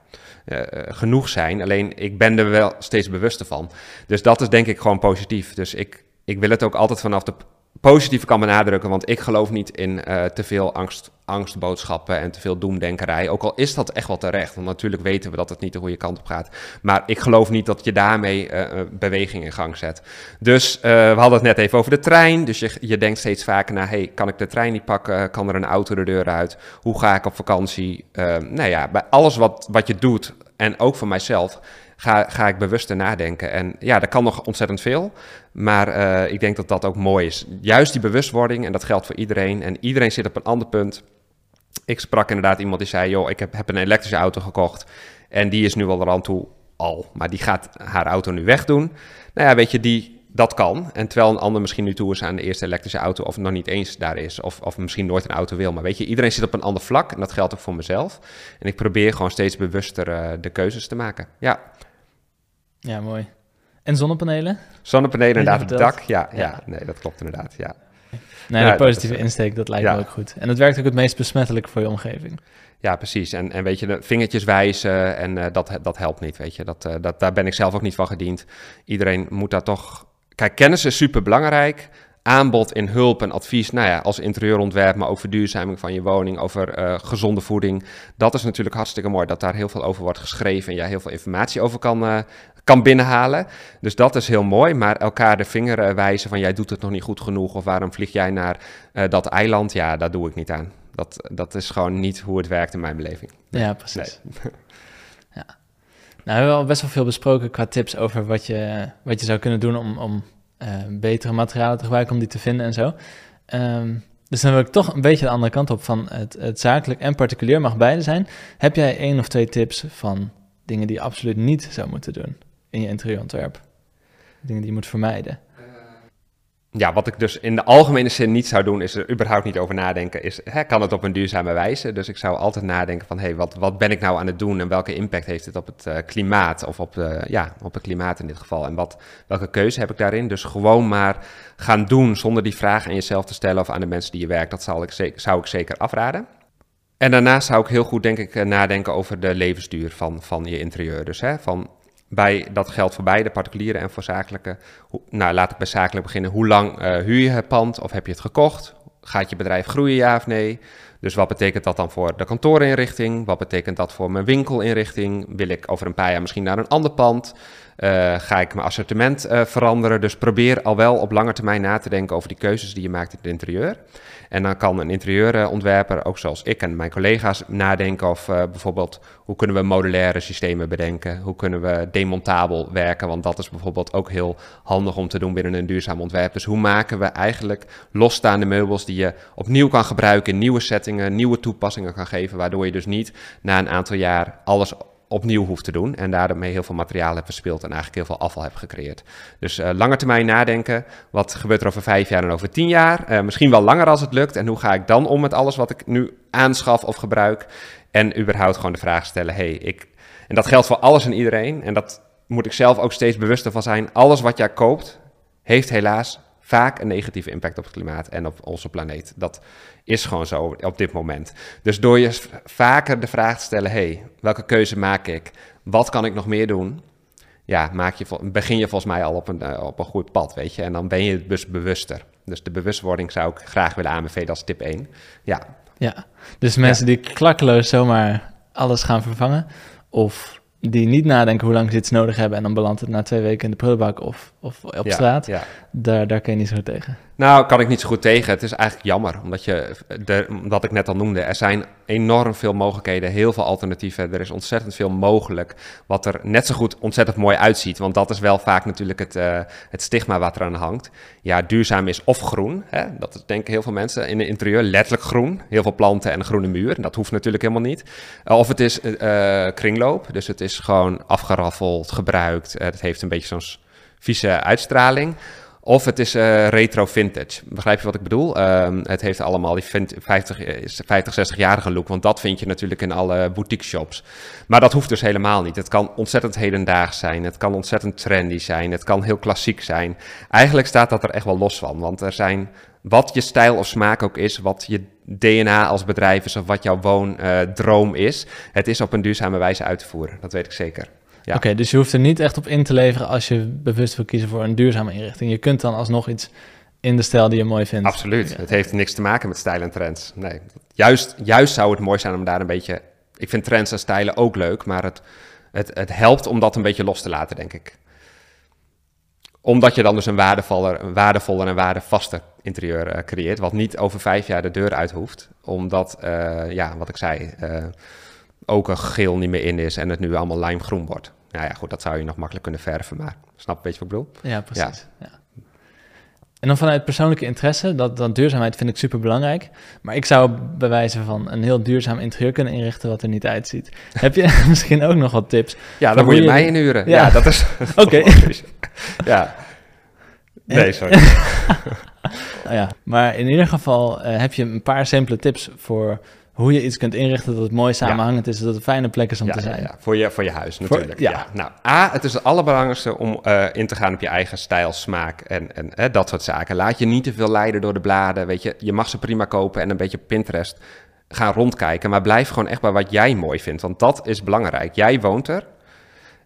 genoeg zijn. Alleen ik ben er wel steeds bewuster van. Dus dat is denk ik gewoon positief. Dus ik, ik wil het ook altijd vanaf de positieve kan benadrukken, want ik geloof niet in te veel angst, angstboodschappen en te veel doemdenkerij. Ook al is dat echt wel terecht, want natuurlijk weten we dat het niet de goede kant op gaat. Maar ik geloof niet dat je daarmee uh, beweging in gang zet. Dus uh, we hadden het net even over de trein. Dus je, je denkt steeds vaker naar, hey, kan ik de trein niet pakken? Kan er een auto de deur uit? Hoe ga ik op vakantie? nou ja, bij alles wat, wat je doet, en ook voor mijzelf, ga, ga ik bewuster nadenken. En ja, dat kan nog ontzettend veel. Maar uh, ik denk dat dat ook mooi is. Juist die bewustwording, en dat geldt voor iedereen. En iedereen zit op een ander punt. Ik sprak inderdaad iemand die zei: Joh, ik heb, heb een elektrische auto gekocht. En die is nu al aan toe al. Maar die gaat haar auto nu wegdoen. Nou ja, weet je, die, dat kan. En terwijl een ander misschien nu toe is aan de eerste elektrische auto, of nog niet eens daar is, of, of misschien nooit een auto wil. Maar weet je, iedereen zit op een ander vlak. En dat geldt ook voor mezelf. En ik probeer gewoon steeds bewuster uh, de keuzes te maken. Ja. Ja, mooi. En zonnepanelen? Zonnepanelen inderdaad op het dak. Ja, ja, nee, dat klopt inderdaad, ja. Nee, de positieve insteek, dat lijkt me ook goed. En het werkt ook het meest besmettelijk voor je omgeving. Ja, precies. En, en weet je, de vingertjes wijzen en uh, dat, dat helpt niet, weet je. Dat, uh, dat, daar ben ik zelf ook niet van gediend. Iedereen moet daar toch... Kijk, kennis is super belangrijk, aanbod in hulp en advies, nou ja, als interieurontwerp, maar ook verduurzaming van je woning, over uh, gezonde voeding. Dat is natuurlijk hartstikke mooi dat daar heel veel over wordt geschreven en jij heel veel informatie over kan, kan binnenhalen. Dus dat is heel mooi, maar elkaar de vinger uh, wijzen van jij doet het nog niet goed genoeg of waarom vlieg jij naar dat eiland, ja, daar doe ik niet aan. Dat, dat is gewoon niet hoe het werkt in mijn beleving. Ja, precies. Nee. ja. Nou, we hebben al best wel veel besproken qua tips over wat je, wat je zou kunnen doen om, om uh, betere materialen te gebruiken om die te vinden en zo. Um, dus dan wil ik toch een beetje de andere kant op van het, het zakelijk en particulier mag beide zijn. Heb jij één of twee tips van dingen die je absoluut niet zou moeten doen in je interieurontwerp? Dingen die je moet vermijden? ja, wat ik dus in de algemene zin niet zou doen, is er überhaupt niet over nadenken. Is, hè, kan het op een duurzame wijze? Dus ik zou altijd nadenken van, hé, wat, wat ben ik nou aan het doen en welke impact heeft het op het uh, klimaat? Of op, de, ja, op het klimaat in dit geval. En wat, welke keuze heb ik daarin? Dus gewoon maar gaan doen zonder die vraag aan jezelf te stellen of aan de mensen die je werkt. Dat zou ik, zeker, zou ik zeker afraden. En daarnaast zou ik heel goed, denk ik, eh, nadenken over de levensduur van, van je interieur. Dus hè, van bij, dat geldt voor beide, particuliere en voor zakelijke. nou, laat ik bij zakelijk beginnen. Hoe lang uh, huur je het pand of heb je het gekocht? Gaat je bedrijf groeien, ja of nee? Dus wat betekent dat dan voor de kantoorinrichting? Wat betekent dat voor mijn winkelinrichting? Wil ik over een paar jaar misschien naar een ander pand? Uh, ga ik mijn assortiment uh, veranderen? Dus probeer al wel op lange termijn na te denken over die keuzes die je maakt in het interieur. En dan kan een interieurontwerper, ook zoals ik en mijn collega's, nadenken of uh, bijvoorbeeld hoe kunnen we modulaire systemen bedenken? Hoe kunnen we demontabel werken? Want dat is bijvoorbeeld ook heel handig om te doen binnen een duurzaam ontwerp. Dus hoe maken we eigenlijk losstaande meubels die je opnieuw kan gebruiken in nieuwe settingen, nieuwe toepassingen kan geven, waardoor je dus niet na een aantal jaar alles opnieuw hoeft te doen en daarmee heel veel materiaal hebt verspeeld en eigenlijk heel veel afval hebt gecreëerd. Dus uh, lange termijn nadenken, wat gebeurt er over vijf jaar en over tien jaar? Uh, misschien wel langer als het lukt en hoe ga ik dan om met alles wat ik nu aanschaf of gebruik? En überhaupt gewoon de vraag stellen, hey, ik... En dat geldt voor alles en iedereen en dat moet ik zelf ook steeds bewuster van zijn. Alles wat jij koopt, heeft helaas vaak een negatieve impact op het klimaat en op onze planeet. Dat is gewoon zo op dit moment. Dus door je vaker de vraag te stellen: hey, welke keuze maak ik? Wat kan ik nog meer doen? Ja, maak je, begin je volgens mij al op een, eh, op een goed pad, weet je. En dan ben je dus bewuster. Dus de bewustwording zou ik graag willen aanbevelen als tip 1. Ja. Ja, dus mensen die klakkeloos zomaar alles gaan vervangen... of die niet nadenken hoe lang ze iets nodig hebben... en dan belandt het na twee weken in de prullenbak of, of op straat... Ja. Daar, daar kun je niet zo tegen. Nou, kan ik niet zo goed tegen. Het is eigenlijk jammer, omdat, je, de, omdat ik net al noemde, er zijn enorm veel mogelijkheden, heel veel alternatieven. Er is ontzettend veel mogelijk, wat er net zo goed ontzettend mooi uitziet. Want dat is wel vaak natuurlijk het, uh, het stigma wat eraan hangt. Ja, duurzaam is of groen. Hè? Dat denken heel veel mensen in het interieur, letterlijk groen. Heel veel planten en een groene muur. Dat hoeft natuurlijk helemaal niet. Uh, of het is uh, kringloop, dus het is gewoon afgeraffeld, gebruikt. het heeft een beetje zo'n vieze uitstraling. Of het is uh, retro vintage. Begrijp je wat ik bedoel? Uh, het heeft allemaal die 50, 50 60-jarige look. Want dat vind je natuurlijk in alle boutique shops. Maar dat hoeft dus helemaal niet. Het kan ontzettend hedendaags zijn. Het kan ontzettend trendy zijn. Het kan heel klassiek zijn. Eigenlijk staat dat er echt wel los van. Want er zijn, wat je stijl of smaak ook is, wat je DNA als bedrijf is of wat jouw woondroom uh, is. Het is op een duurzame wijze uit te voeren. Dat weet ik zeker. Oké, dus je hoeft er niet echt op in te leveren als je bewust wil kiezen voor een duurzame inrichting. Je kunt dan alsnog iets in de stijl die je mooi vindt. Absoluut. Het heeft niks te maken met stijl en trends. Nee, juist, juist zou het mooi zijn om daar een beetje... Ik vind trends en stijlen ook leuk, maar het, het, het helpt om dat een beetje los te laten, denk ik. Omdat je dan dus een waardevoller, een waardevoller en waardevaster interieur uh, creëert, wat niet over vijf jaar de deur uit hoeft. Omdat, uh, ja, wat ik zei, uh, ook een geel niet meer in is en het nu allemaal lijmgroen wordt. Nou ja, goed, dat zou je nog makkelijk kunnen verven, maar snap weet je wat ik bedoel? Ja, precies. Ja. En dan vanuit persoonlijke interesse, dat, dat duurzaamheid vind ik super belangrijk. Maar ik zou bij wijze van een heel duurzaam interieur kunnen inrichten wat er niet uitziet. Heb je misschien ook nog wat tips? Ja, dan moet je, mij inhuren. Ja, ja dat is. Oké. ja. Nee, sorry. nou ja, maar in ieder geval uh, heb je een paar simpele tips voor hoe je iets kunt inrichten dat het mooi samenhangend is, dat het een fijne plek is om te zijn. Ja, Voor, je, voor je huis natuurlijk. ja. Nou, A, het is het allerbelangrijkste om uh, in te gaan op je eigen stijl, smaak en, en dat soort zaken. Laat je niet te veel leiden door de bladen. Weet je, je mag ze prima kopen en een beetje Pinterest gaan rondkijken, maar blijf gewoon echt bij wat jij mooi vindt, want dat is belangrijk. Jij woont er,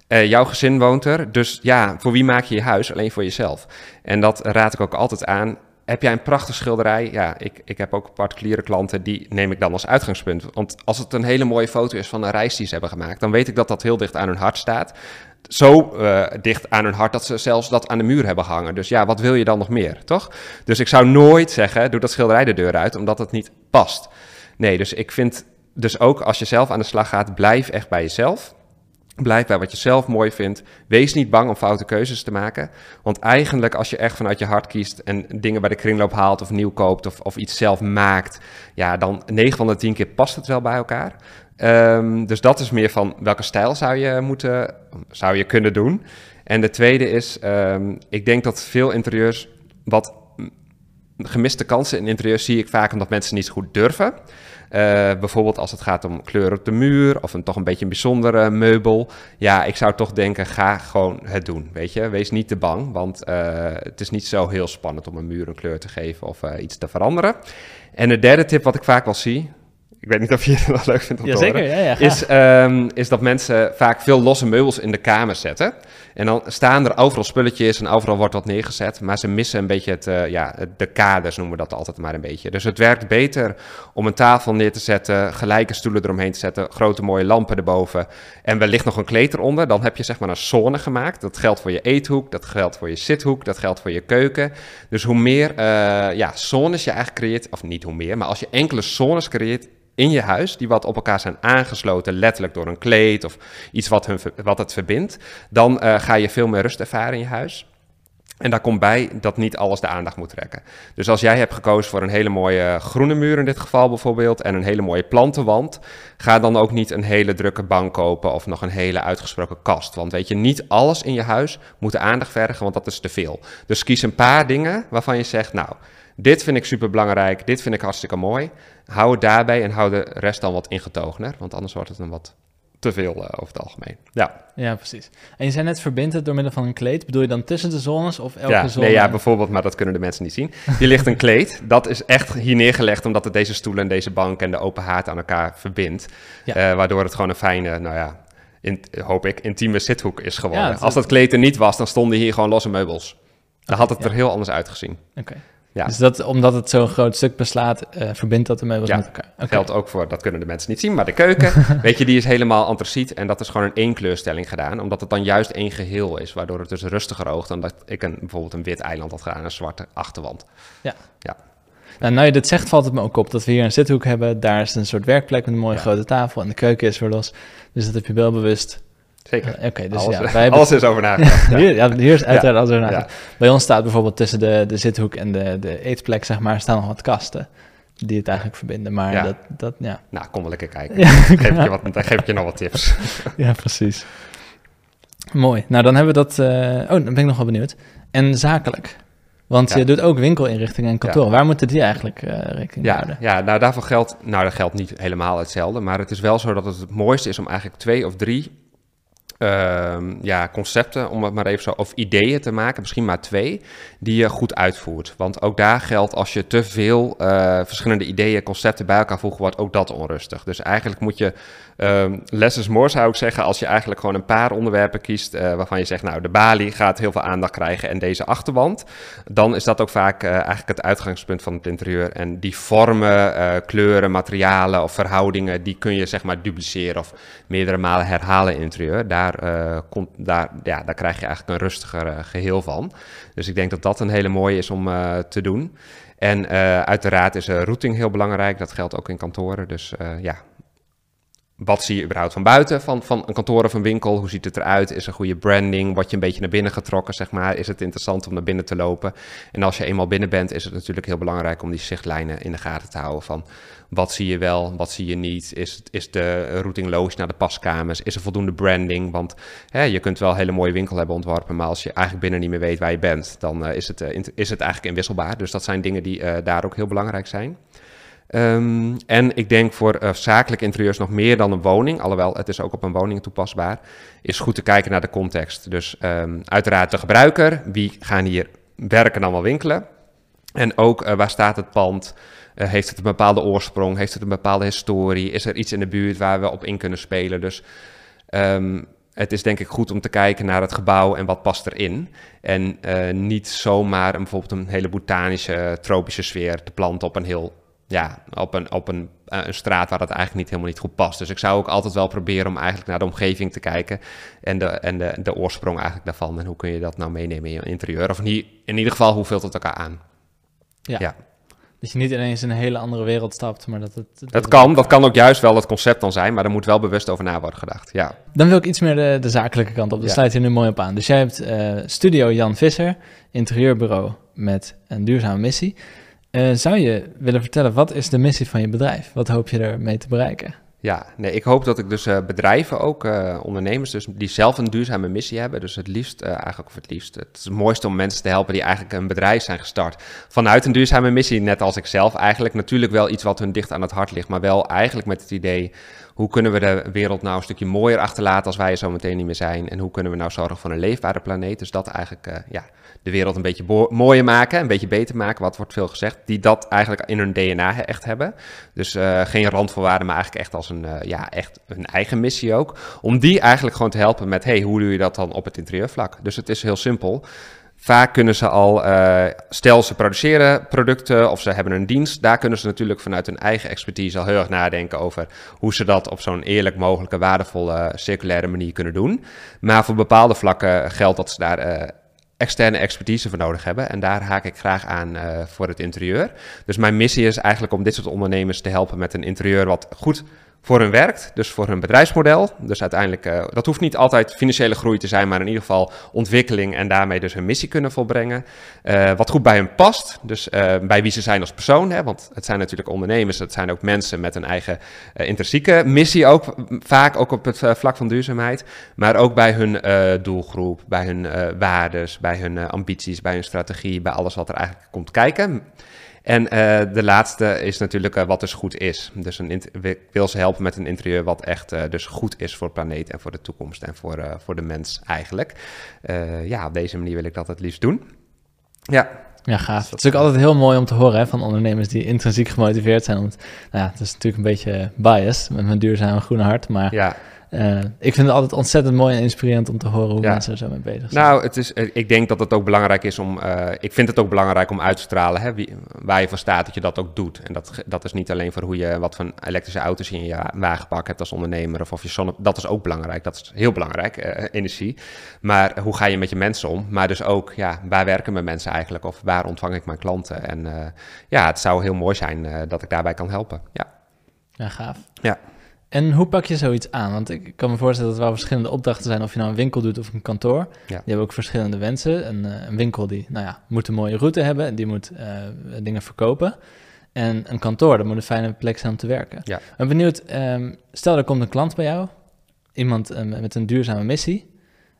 uh, jouw gezin woont er. Dus ja, voor wie maak je je huis? Alleen voor jezelf. En dat raad ik ook altijd aan heb jij een prachtige schilderij? Ja, ik, ik heb ook particuliere klanten, die neem ik dan als uitgangspunt. Want als het een hele mooie foto is van een reis die ze hebben gemaakt, dan weet ik dat dat heel dicht aan hun hart staat. Zo uh, dicht aan hun hart dat ze zelfs dat aan de muur hebben gehangen. Dus ja, wat wil je dan nog meer, toch? Dus ik zou nooit zeggen, doe dat schilderij de deur uit, omdat het niet past. Nee, dus ik vind dus ook als je zelf aan de slag gaat, blijf echt bij jezelf. Blijf bij wat je zelf mooi vindt. Wees niet bang om foute keuzes te maken. Want eigenlijk, als je echt vanuit je hart kiest en dingen bij de kringloop haalt of nieuw koopt of, of iets zelf maakt, ja, dan 9 van de 10 keer past het wel bij elkaar. Um, dus dat is meer van welke stijl zou je moeten, zou je kunnen doen. En de tweede is, um, ik denk dat veel interieurs wat gemiste kansen in interieurs zie ik vaak omdat mensen niet goed durven. Uh, bijvoorbeeld als het gaat om kleur op de muur of een toch een beetje een bijzondere meubel. Ja, ik zou toch denken, ga gewoon het doen, weet je. Wees niet te bang, want uh, het is niet zo heel spannend om een muur een kleur te geven of uh, iets te veranderen. En de derde tip wat ik vaak wel zie, ik weet niet of je het nog leuk vindt om te Jazeker, horen, ja, ja, is, ehm, is dat mensen vaak veel losse meubels in de kamer zetten. En dan staan er overal spulletjes en overal wordt wat neergezet, maar ze missen een beetje het, eh, ja, de kaders noemen we dat altijd maar een beetje. Dus het werkt beter om een tafel neer te zetten, gelijke stoelen eromheen te zetten, grote mooie lampen erboven en wellicht nog een kleed eronder. Dan heb je zeg maar een zone gemaakt. Dat geldt voor je eethoek, dat geldt voor je zithoek, dat geldt voor je keuken. Dus hoe meer eh, ja, zones je eigenlijk creëert, of niet hoe meer, maar als je enkele zones creëert in je huis, die wat op elkaar zijn aangesloten, letterlijk door een kleed of iets wat, hun, wat het verbindt, dan eh, ga je veel meer rust ervaren in je huis. En daar komt bij dat niet alles de aandacht moet trekken. Dus als jij hebt gekozen voor een hele mooie groene muur in dit geval bijvoorbeeld en een hele mooie plantenwand, ga dan ook niet een hele drukke bank kopen of nog een hele uitgesproken kast. Want weet je, niet alles in je huis moet de aandacht vergen, want dat is te veel. Dus kies een paar dingen waarvan je zegt, nou, dit vind ik super belangrijk, dit vind ik hartstikke mooi. Hou het daarbij en hou de rest dan wat ingetogener, want anders wordt het een wat te veel eh, over het algemeen. Ja, Ja, precies. En je zei net verbindt het door middel van een kleed. Bedoel je dan tussen de zones of elke ja, zone? nee, ja, bijvoorbeeld, maar dat kunnen de mensen niet zien. Hier ligt een kleed. Dat is echt hier neergelegd omdat het deze stoelen en deze bank en de open haard aan elkaar verbindt. Ja. Eh, waardoor het gewoon een fijne, nou ja, in, hoop ik, intieme zithoek is geworden. Ja, Als dat kleed er niet was, dan stonden hier gewoon losse meubels. Dan had het er heel anders uitgezien. Oké. Ja. Dus dat, omdat het zo'n groot stuk beslaat, eh, verbindt dat de meubels Ja, met elkaar. Geldt ook voor, dat kunnen de mensen niet zien, maar de keuken, weet je, die is helemaal antraciet. En dat is gewoon een éénkleurstelling gedaan, omdat het dan juist één geheel is. Waardoor het dus rustiger oogt dan dat ik een, bijvoorbeeld een wit eiland had gedaan, een zwarte achterwand. Nou, nou je dit zegt, valt het me ook op dat we hier een zithoek hebben. Daar is een soort werkplek met een mooie Ja. grote tafel en de keuken is weer los. Dus dat heb je wel bewust. Zeker. Eh, Oké, dus alles, ja, wij hebben... alles is over nagedacht. ja. Hier, ja, hier is uiteraard alles over nagedacht. Bij ons staat bijvoorbeeld tussen de, de zithoek en de, de eetplek, zeg maar, staan nog wat kasten. Die het eigenlijk verbinden. Maar Ja. dat, dat, ja. Nou, kom wel lekker kijken. Ja. Geef ik je wat, dan geef ik je nog wat tips. ja, precies. Mooi. Nou, dan hebben we dat... eh, Oh, dan ben ik nog wel benieuwd. En zakelijk. Want Ja. je doet ook winkelinrichtingen en kantoren. Waar moeten die eigenlijk eh, rekening mee Ja, houden? ja, nou daarvoor geldt, nou dat geldt niet helemaal hetzelfde, maar het is wel zo dat het het mooiste is om eigenlijk twee of drie ehm, ja, concepten, om het maar even zo, of ideeën te maken, misschien maar twee, die je goed uitvoert. Want ook daar geldt, als je te veel eh, verschillende ideeën, concepten bij elkaar voegt, wordt ook dat onrustig. Dus eigenlijk moet je, ehm less more zou ik zeggen, als je eigenlijk gewoon een paar onderwerpen kiest, eh, waarvan je zegt, nou de balie gaat heel veel aandacht krijgen en deze achterwand, dan is dat ook vaak eh, eigenlijk het uitgangspunt van het interieur. En die vormen, kleuren, materialen of verhoudingen, die kun je zeg maar dupliceren of meerdere malen herhalen in het interieur. Daar, eh, komt, daar, ja, daar krijg je eigenlijk een rustiger eh, geheel van. Dus ik denk dat dat een hele mooie is om eh, te doen. En uiteraard is routing heel belangrijk. Dat geldt ook in kantoren. Dus ja, wat zie je überhaupt van buiten van, van een kantoor of een winkel? Hoe ziet het eruit? Is er goede branding? Word je een beetje naar binnen getrokken, zeg maar? Is het interessant om naar binnen te lopen? En als je eenmaal binnen bent, is het natuurlijk heel belangrijk om die zichtlijnen in de gaten te houden van wat zie je wel, wat zie je niet? Is, is de routing logisch naar de paskamers? Is er voldoende branding? Want hè, je kunt wel een hele mooie winkel hebben ontworpen, maar als je eigenlijk binnen niet meer weet waar je bent, dan eh, is, het, eh, is het eigenlijk inwisselbaar. Dus dat zijn dingen die eh, daar ook heel belangrijk zijn. Ehm, en ik denk voor eh, zakelijke interieurs nog meer dan een woning, alhoewel het is ook op een woning toepasbaar, is goed te kijken naar de context. Dus ehm, uiteraard de gebruiker, wie gaan hier werken dan wel winkelen? En ook eh, waar staat het pand? Eh, heeft het een bepaalde oorsprong? Heeft het een bepaalde historie? Is er iets in de buurt waar we op in kunnen spelen? Dus ehm, het is denk ik goed om te kijken naar het gebouw en wat past erin. En niet zomaar een, bijvoorbeeld een hele botanische, tropische sfeer te planten op een heel ja, op een, op een, eh, een straat waar dat eigenlijk niet helemaal niet goed past. Dus ik zou ook altijd wel proberen om eigenlijk naar de omgeving te kijken en de, en de, de oorsprong eigenlijk daarvan. En hoe kun je dat nou meenemen in je interieur? Of in, in ieder geval, hoe vult het elkaar aan? Ja. Ja. Dat je niet ineens in een hele andere wereld stapt, maar dat het... dat kan, dat kan ook juist wel het concept dan zijn, maar er moet wel bewust over na worden gedacht. Ja, Dan wil ik iets meer de, de zakelijke kant op. Daar Ja. sluit je nu mooi op aan. Dus jij hebt eh, Studio Jan Visser, interieurbureau met een duurzame missie. Eh, zou je willen vertellen, wat is de missie van je bedrijf? Wat hoop je ermee te bereiken? ja nee, ik hoop dat ik dus eh, bedrijven ook, eh, ondernemers, dus die zelf een duurzame missie hebben. Dus het liefst, eigenlijk of het liefst, het is het mooiste om mensen te helpen die eigenlijk een bedrijf zijn gestart. Vanuit een duurzame missie, net als ik zelf eigenlijk. Natuurlijk wel iets wat hun dicht aan het hart ligt, maar wel eigenlijk met het idee Hoe kunnen we de wereld nou een stukje mooier achterlaten als wij er zo meteen niet meer zijn? En hoe kunnen we nou zorgen voor een leefbare planeet? Dus dat eigenlijk, ja, de wereld een beetje mooier maken, een beetje beter maken, wat wordt veel gezegd, die dat eigenlijk in hun DNA echt hebben. Dus uh, geen randvoorwaarden, maar eigenlijk echt als een, uh, ja, echt een eigen missie ook. Om die eigenlijk gewoon te helpen met, hey, hoe doe je dat dan op het interieurvlak? Dus het is heel simpel. Vaak kunnen ze al, uh, stel ze produceren producten of ze hebben een dienst, daar kunnen ze natuurlijk vanuit hun eigen expertise al heel erg nadenken over hoe ze dat op zo'n eerlijk mogelijke, waardevolle, circulaire manier kunnen doen. Maar voor bepaalde vlakken geldt dat ze daar externe expertise voor nodig hebben. En daar haak ik graag aan uh, voor het interieur. Dus mijn missie is eigenlijk om dit soort ondernemers te helpen met een interieur wat goed voor hun werkt, dus voor hun bedrijfsmodel. Dus uiteindelijk, uh, dat hoeft niet altijd financiële groei te zijn, maar in ieder geval ontwikkeling en daarmee dus hun missie kunnen volbrengen. Uh, wat goed bij hen past, dus uh, bij wie ze zijn als persoon, hè, want het zijn natuurlijk ondernemers, het zijn ook mensen met een eigen intrinsieke missie ook, vaak ook op het vlak van duurzaamheid, maar ook bij hun doelgroep, bij hun waardes, bij hun ambities, bij hun strategie, bij alles wat er eigenlijk komt kijken. En uh, de laatste is natuurlijk uh, wat dus goed is. Dus een ik wil ze helpen met een interieur wat echt uh, dus goed is voor de planeet en voor de toekomst en voor, voor de mens eigenlijk. ja, op deze manier wil ik dat het liefst doen. Ja. Ja, gaaf. Het is ook altijd heel mooi om te horen hè, van ondernemers die intrinsiek gemotiveerd zijn. Om het, nou ja, het is natuurlijk een beetje bias met mijn duurzame groene hart, maar ja. Uh, ik vind het altijd ontzettend mooi en inspirerend om te horen hoe ja. mensen er zo mee bezig zijn. Nou, het is, ik denk dat het ook belangrijk is om. Uh, ik vind het ook belangrijk om uit te stralen hè, wie, waar je van staat dat je dat ook doet. En dat, dat is niet alleen voor hoe je wat van elektrische auto's in je wagenpak hebt als ondernemer of of je zonne. Dat is ook belangrijk. Dat is heel belangrijk, uh, energie. Maar hoe ga je met je mensen om? Maar dus ook, ja, waar werken mijn mensen eigenlijk? Of waar ontvang ik mijn klanten? En ja, het zou heel mooi zijn dat ik daarbij kan helpen. Ja, ja gaaf. Ja. En hoe pak je zoiets aan? Want ik kan me voorstellen dat er wel verschillende opdrachten zijn, of je nou een winkel doet of een kantoor. Ja. Die hebben ook verschillende wensen. Een, uh, een, winkel die, nou ja, moet een mooie route hebben en die moet uh, dingen verkopen. En een kantoor, dat moet een fijne plek zijn om te werken. Ja. Ik ben benieuwd, um, stel er komt een klant bij jou, iemand uh, met een duurzame missie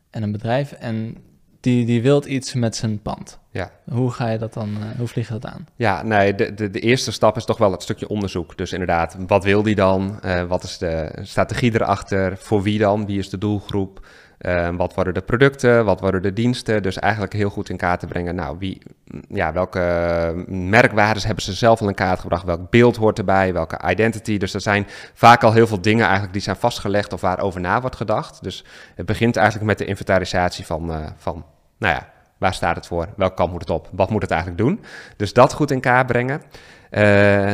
en een bedrijf, en die, die wilt iets met zijn pand. Ja. Hoe ga je dat dan, uh, hoe vlieg je dat aan? Ja, nee, de, de, de, eerste stap is toch wel het stukje onderzoek. Dus inderdaad, wat wil die dan? Uh, wat is de strategie erachter? Voor wie dan? Wie is de doelgroep? Uh, wat worden de producten? Wat worden de diensten? Dus eigenlijk heel goed in kaart te brengen. Nou, wie, ja, welke merkwaardes hebben ze zelf al in kaart gebracht? Welk beeld hoort erbij? Welke identity? Dus er zijn vaak al heel veel dingen eigenlijk die zijn vastgelegd of waarover na wordt gedacht. Dus het begint eigenlijk met de inventarisatie van, van nou ja, Waar staat het voor? Welke kant moet het op? Wat moet het eigenlijk doen? Dus dat goed in kaart brengen. Uh,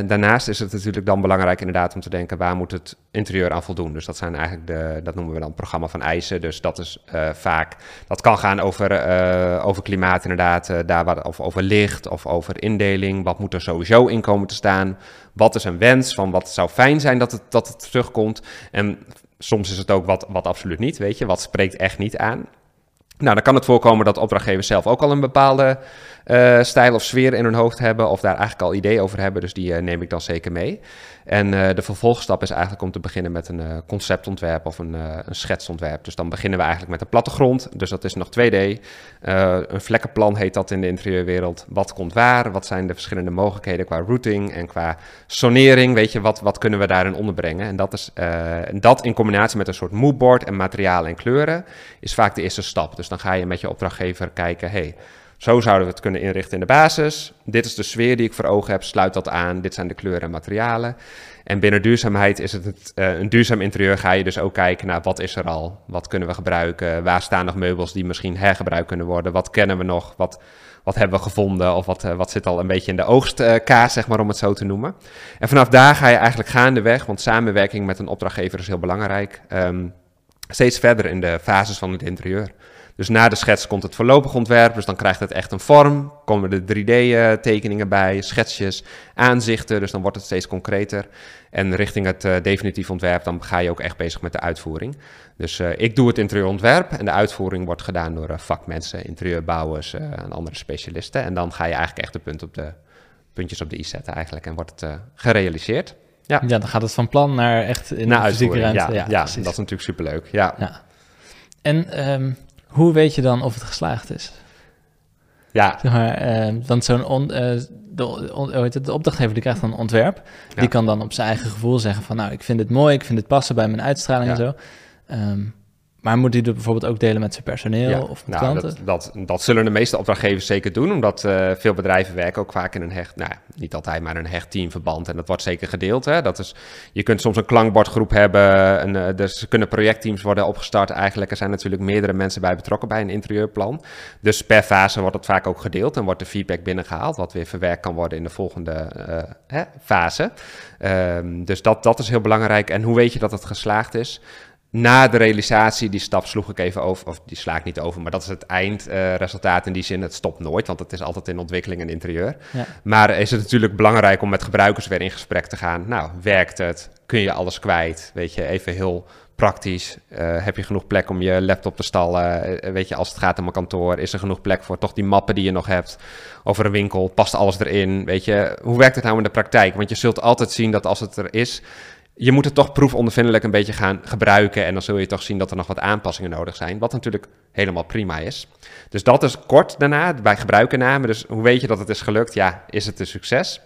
daarnaast is het natuurlijk dan belangrijk inderdaad om te denken waar moet het interieur aan voldoen. Dus dat zijn eigenlijk de, dat noemen we dan programma van eisen. Dus dat is uh, vaak, dat kan gaan over, uh, over klimaat inderdaad, daar waar, of over licht of over indeling. Wat moet er sowieso in komen te staan? Wat is een wens van wat zou fijn zijn dat het, dat het terugkomt? En soms is het ook wat, wat absoluut niet, weet je, wat spreekt echt niet aan. Nou, dan kan het voorkomen dat opdrachtgevers zelf ook al een bepaalde uh, stijl of sfeer in hun hoofd hebben, of daar eigenlijk al idee over hebben. Dus die uh, neem ik dan zeker mee. En uh, de vervolgstap is eigenlijk om te beginnen met een conceptontwerp of een, een, schetsontwerp. Dus dan beginnen we eigenlijk met de plattegrond. Dus dat is nog 2D. een vlekkenplan heet dat in de interieurwereld. Wat komt waar? Wat zijn de verschillende mogelijkheden qua routing en qua sonering? Weet je, wat, wat kunnen we daarin onderbrengen? En dat, is, dat in combinatie met een soort moodboard en materialen en kleuren is vaak de eerste stap. Dus dan ga je met je opdrachtgever kijken, hey, zo zouden we het kunnen inrichten in de basis. Dit is de sfeer die ik voor ogen heb, sluit dat aan. Dit zijn de kleuren en materialen. En binnen duurzaamheid is het, uh, een duurzaam interieur. Ga je dus ook kijken naar wat is er al? Wat kunnen we gebruiken? Waar staan nog meubels die misschien hergebruikt kunnen worden? Wat kennen we nog? Wat, wat hebben we gevonden? Of wat, uh, wat zit al een beetje in de oogstkaas, zeg maar, om het zo te noemen. En vanaf daar ga je eigenlijk gaandeweg, want samenwerking met een opdrachtgever is heel belangrijk, um, steeds verder in de fases van het interieur. Dus na de schets komt het voorlopig ontwerp, dus dan krijgt het echt een vorm. Komen er 3D-tekeningen bij, schetsjes, aanzichten, dus dan wordt het steeds concreter. En richting het uh, definitief ontwerp, dan ga je ook echt bezig met de uitvoering. Dus uh, ik doe het interieurontwerp en de uitvoering wordt gedaan door uh, vakmensen, interieurbouwers en andere specialisten. En dan ga je eigenlijk echt de punt op de, puntjes op de i zetten eigenlijk en wordt het gerealiseerd. Ja. ja, dan gaat het van plan naar echt in naar de fysieke ruimte. Ja, ja, ja dat is natuurlijk superleuk. Ja. ja. En um, hoe weet je dan of het geslaagd is? Ja, Zeg maar, eh, want zo'n on, eh, de, on- hoe heet het, de opdrachtgever die krijgt dan een ontwerp. Ja. Die kan dan op zijn eigen gevoel zeggen van... nou, ik vind het mooi, ik vind het passen bij mijn uitstraling Ja. en zo. Ehm, maar moet hij het bijvoorbeeld ook delen met zijn personeel Ja, of met nou, klanten? dat, dat, dat zullen de meeste opdrachtgevers zeker doen, omdat eh, veel bedrijven werken ook vaak in een hecht, nou niet altijd, maar een hecht teamverband. En dat wordt zeker gedeeld. Hè? Dat is, je kunt soms een klankbordgroep hebben, een, eh, dus er kunnen projectteams worden opgestart. Eigenlijk, er zijn natuurlijk meerdere mensen bij betrokken bij een interieurplan. Dus per fase wordt het vaak ook gedeeld en wordt de feedback binnengehaald, wat weer verwerkt kan worden in de volgende eh, hè, fase. Ehm, dus dat, dat is heel belangrijk. En hoe weet je dat het geslaagd is? Na de realisatie, die stap sloeg ik even over, of die sla ik niet over, maar dat is het eindresultaat in die zin. Het stopt nooit, want het is altijd in ontwikkeling en interieur. Ja. Maar is het natuurlijk belangrijk om met gebruikers weer in gesprek te gaan. Nou, werkt het? Kun je alles kwijt? Weet je, even heel praktisch. Eh, heb je genoeg plek om je laptop te stallen? Eh, weet je, als het gaat om een kantoor, is er genoeg plek voor toch die mappen die je nog hebt? Over een winkel, past alles erin? Weet je, hoe werkt het nou in de praktijk? Want je zult altijd zien dat als het er is, je moet het toch proefondervindelijk een beetje gaan gebruiken. En dan zul je toch zien dat er nog wat aanpassingen nodig zijn. Wat natuurlijk helemaal prima is. Dus dat is kort daarna, bij gebruikername. Dus hoe weet je dat het is gelukt? Ja, is het een succes?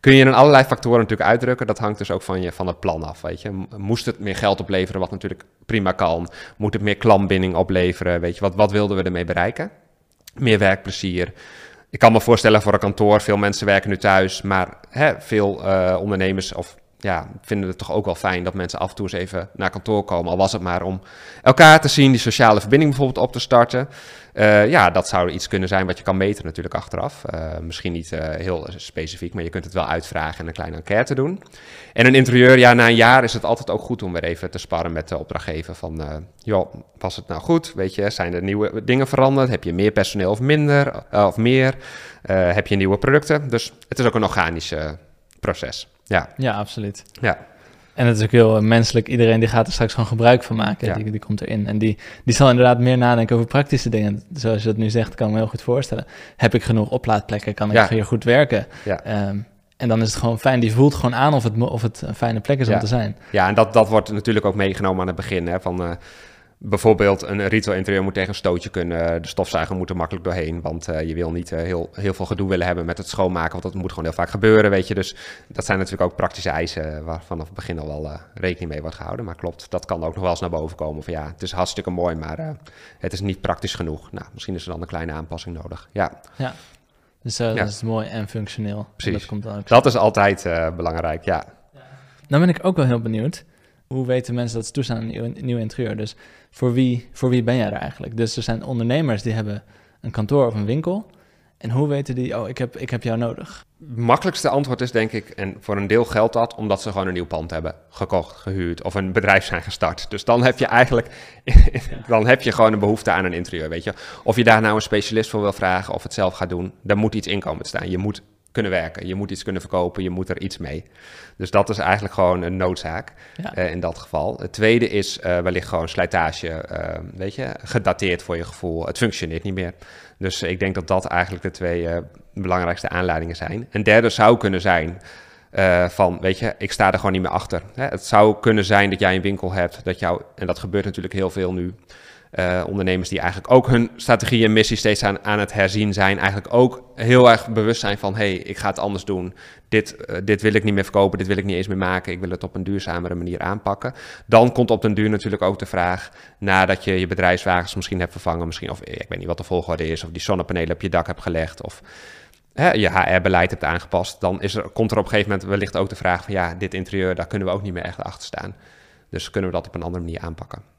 Kun je in allerlei factoren natuurlijk uitdrukken. Dat hangt dus ook van, je, van het plan af. Weet je. Moest het meer geld opleveren, wat natuurlijk prima kan? Moet het meer klantbinding opleveren? Weet je, wat, wat wilden we ermee bereiken? Meer werkplezier. Ik kan me voorstellen voor een kantoor, veel mensen werken nu thuis, maar hè, veel eh, ondernemers of ja, vinden het toch ook wel fijn dat mensen af en toe eens even naar kantoor komen. Al was het maar om elkaar te zien, die sociale verbinding bijvoorbeeld op te starten. Eh, ja, dat zou iets kunnen zijn wat je kan meten natuurlijk achteraf. Eh, misschien niet eh, heel specifiek, maar je kunt het wel uitvragen en een kleine enquête doen. En een interieur, ja, na een jaar is het altijd ook goed om weer even te sparren met de opdrachtgever. Van, joh, was het nou goed? Weet je, zijn er nieuwe dingen veranderd? Heb je meer personeel of minder? of meer? Heb je nieuwe producten? Dus het is ook een organisch proces. Ja, Ja, absoluut. ja. En het is ook heel eh, menselijk. Iedereen die gaat er straks gewoon gebruik van maken. Ja. Die, die komt erin. En die, die zal inderdaad meer nadenken over praktische dingen. Zoals je dat nu zegt, kan ik me heel goed voorstellen. Heb ik genoeg oplaadplekken? Kan ik Ja. hier goed werken? Ja. Ehm, en dan is het gewoon fijn. Die voelt gewoon aan of het, of het een fijne plek is om te zijn. Ja, en dat, dat wordt natuurlijk ook meegenomen aan het begin. Hè, van, eh, bijvoorbeeld een retail interieur moet tegen een stootje kunnen. De stofzuiger moet er makkelijk doorheen. Want eh, je wil niet eh, heel, heel veel gedoe willen hebben met het schoonmaken. Want dat moet gewoon heel vaak gebeuren, weet je. Dus dat zijn natuurlijk ook praktische eisen waar vanaf het begin al wel eh, rekening mee wordt gehouden. Maar klopt, dat kan ook nog wel eens naar boven komen. Van ja, het is hartstikke mooi, maar eh, het is niet praktisch genoeg. Nou, misschien is er dan een kleine aanpassing nodig. Ja, Dus eh, Ja. dat is mooi en functioneel. En Precies. dat komt dan ook. dat is altijd eh, belangrijk, ja. Dan ben ik ook wel heel benieuwd. Hoe weten mensen dat ze toestaan aan een nieuw, nieuw interieur? Dus voor wie, voor wie ben jij er eigenlijk? Dus er zijn ondernemers die hebben een kantoor of een winkel. En hoe weten die, oh, ik heb, ik heb jou nodig? makkelijkste antwoord is denk ik, en voor een deel geldt dat, omdat ze gewoon een nieuw pand hebben gekocht, gehuurd of een bedrijf zijn gestart. Dus dan heb je eigenlijk, dan heb je gewoon een behoefte aan een interieur, weet je. Of je daar nou een specialist voor wil vragen of het zelf gaat doen, daar moet iets inkomen staan. Je moet kunnen werken, je moet iets kunnen verkopen, je moet er iets mee. Dus dat is eigenlijk gewoon een noodzaak Ja. eh, in dat geval. Het tweede is eh, wellicht gewoon slijtage, eh, weet je, gedateerd voor je gevoel. Het functioneert niet meer. Dus ik denk dat dat eigenlijk de twee belangrijkste aanleidingen zijn. Een derde zou kunnen zijn van, weet je, ik sta er gewoon niet meer achter. Hè? Het zou kunnen zijn dat jij een winkel hebt, dat jou, en dat gebeurt natuurlijk heel veel nu, eh, ondernemers die eigenlijk ook hun strategie en missie steeds aan, aan het herzien zijn, eigenlijk ook heel erg bewust zijn van, hey, ik ga het anders doen. Dit, eh, dit wil ik niet meer verkopen, dit wil ik niet eens meer maken, ik wil het op een duurzamere manier aanpakken. Dan komt op den duur natuurlijk ook de vraag, nadat je je bedrijfswagens misschien hebt vervangen, misschien, of ik weet niet wat de volgorde is, of die zonnepanelen op je dak hebt gelegd, of je HR-beleid hebt aangepast, dan is er, komt er op een gegeven moment wellicht ook de vraag van, ja, dit interieur, daar kunnen we ook niet meer echt achter staan. Dus kunnen we dat op een andere manier aanpakken.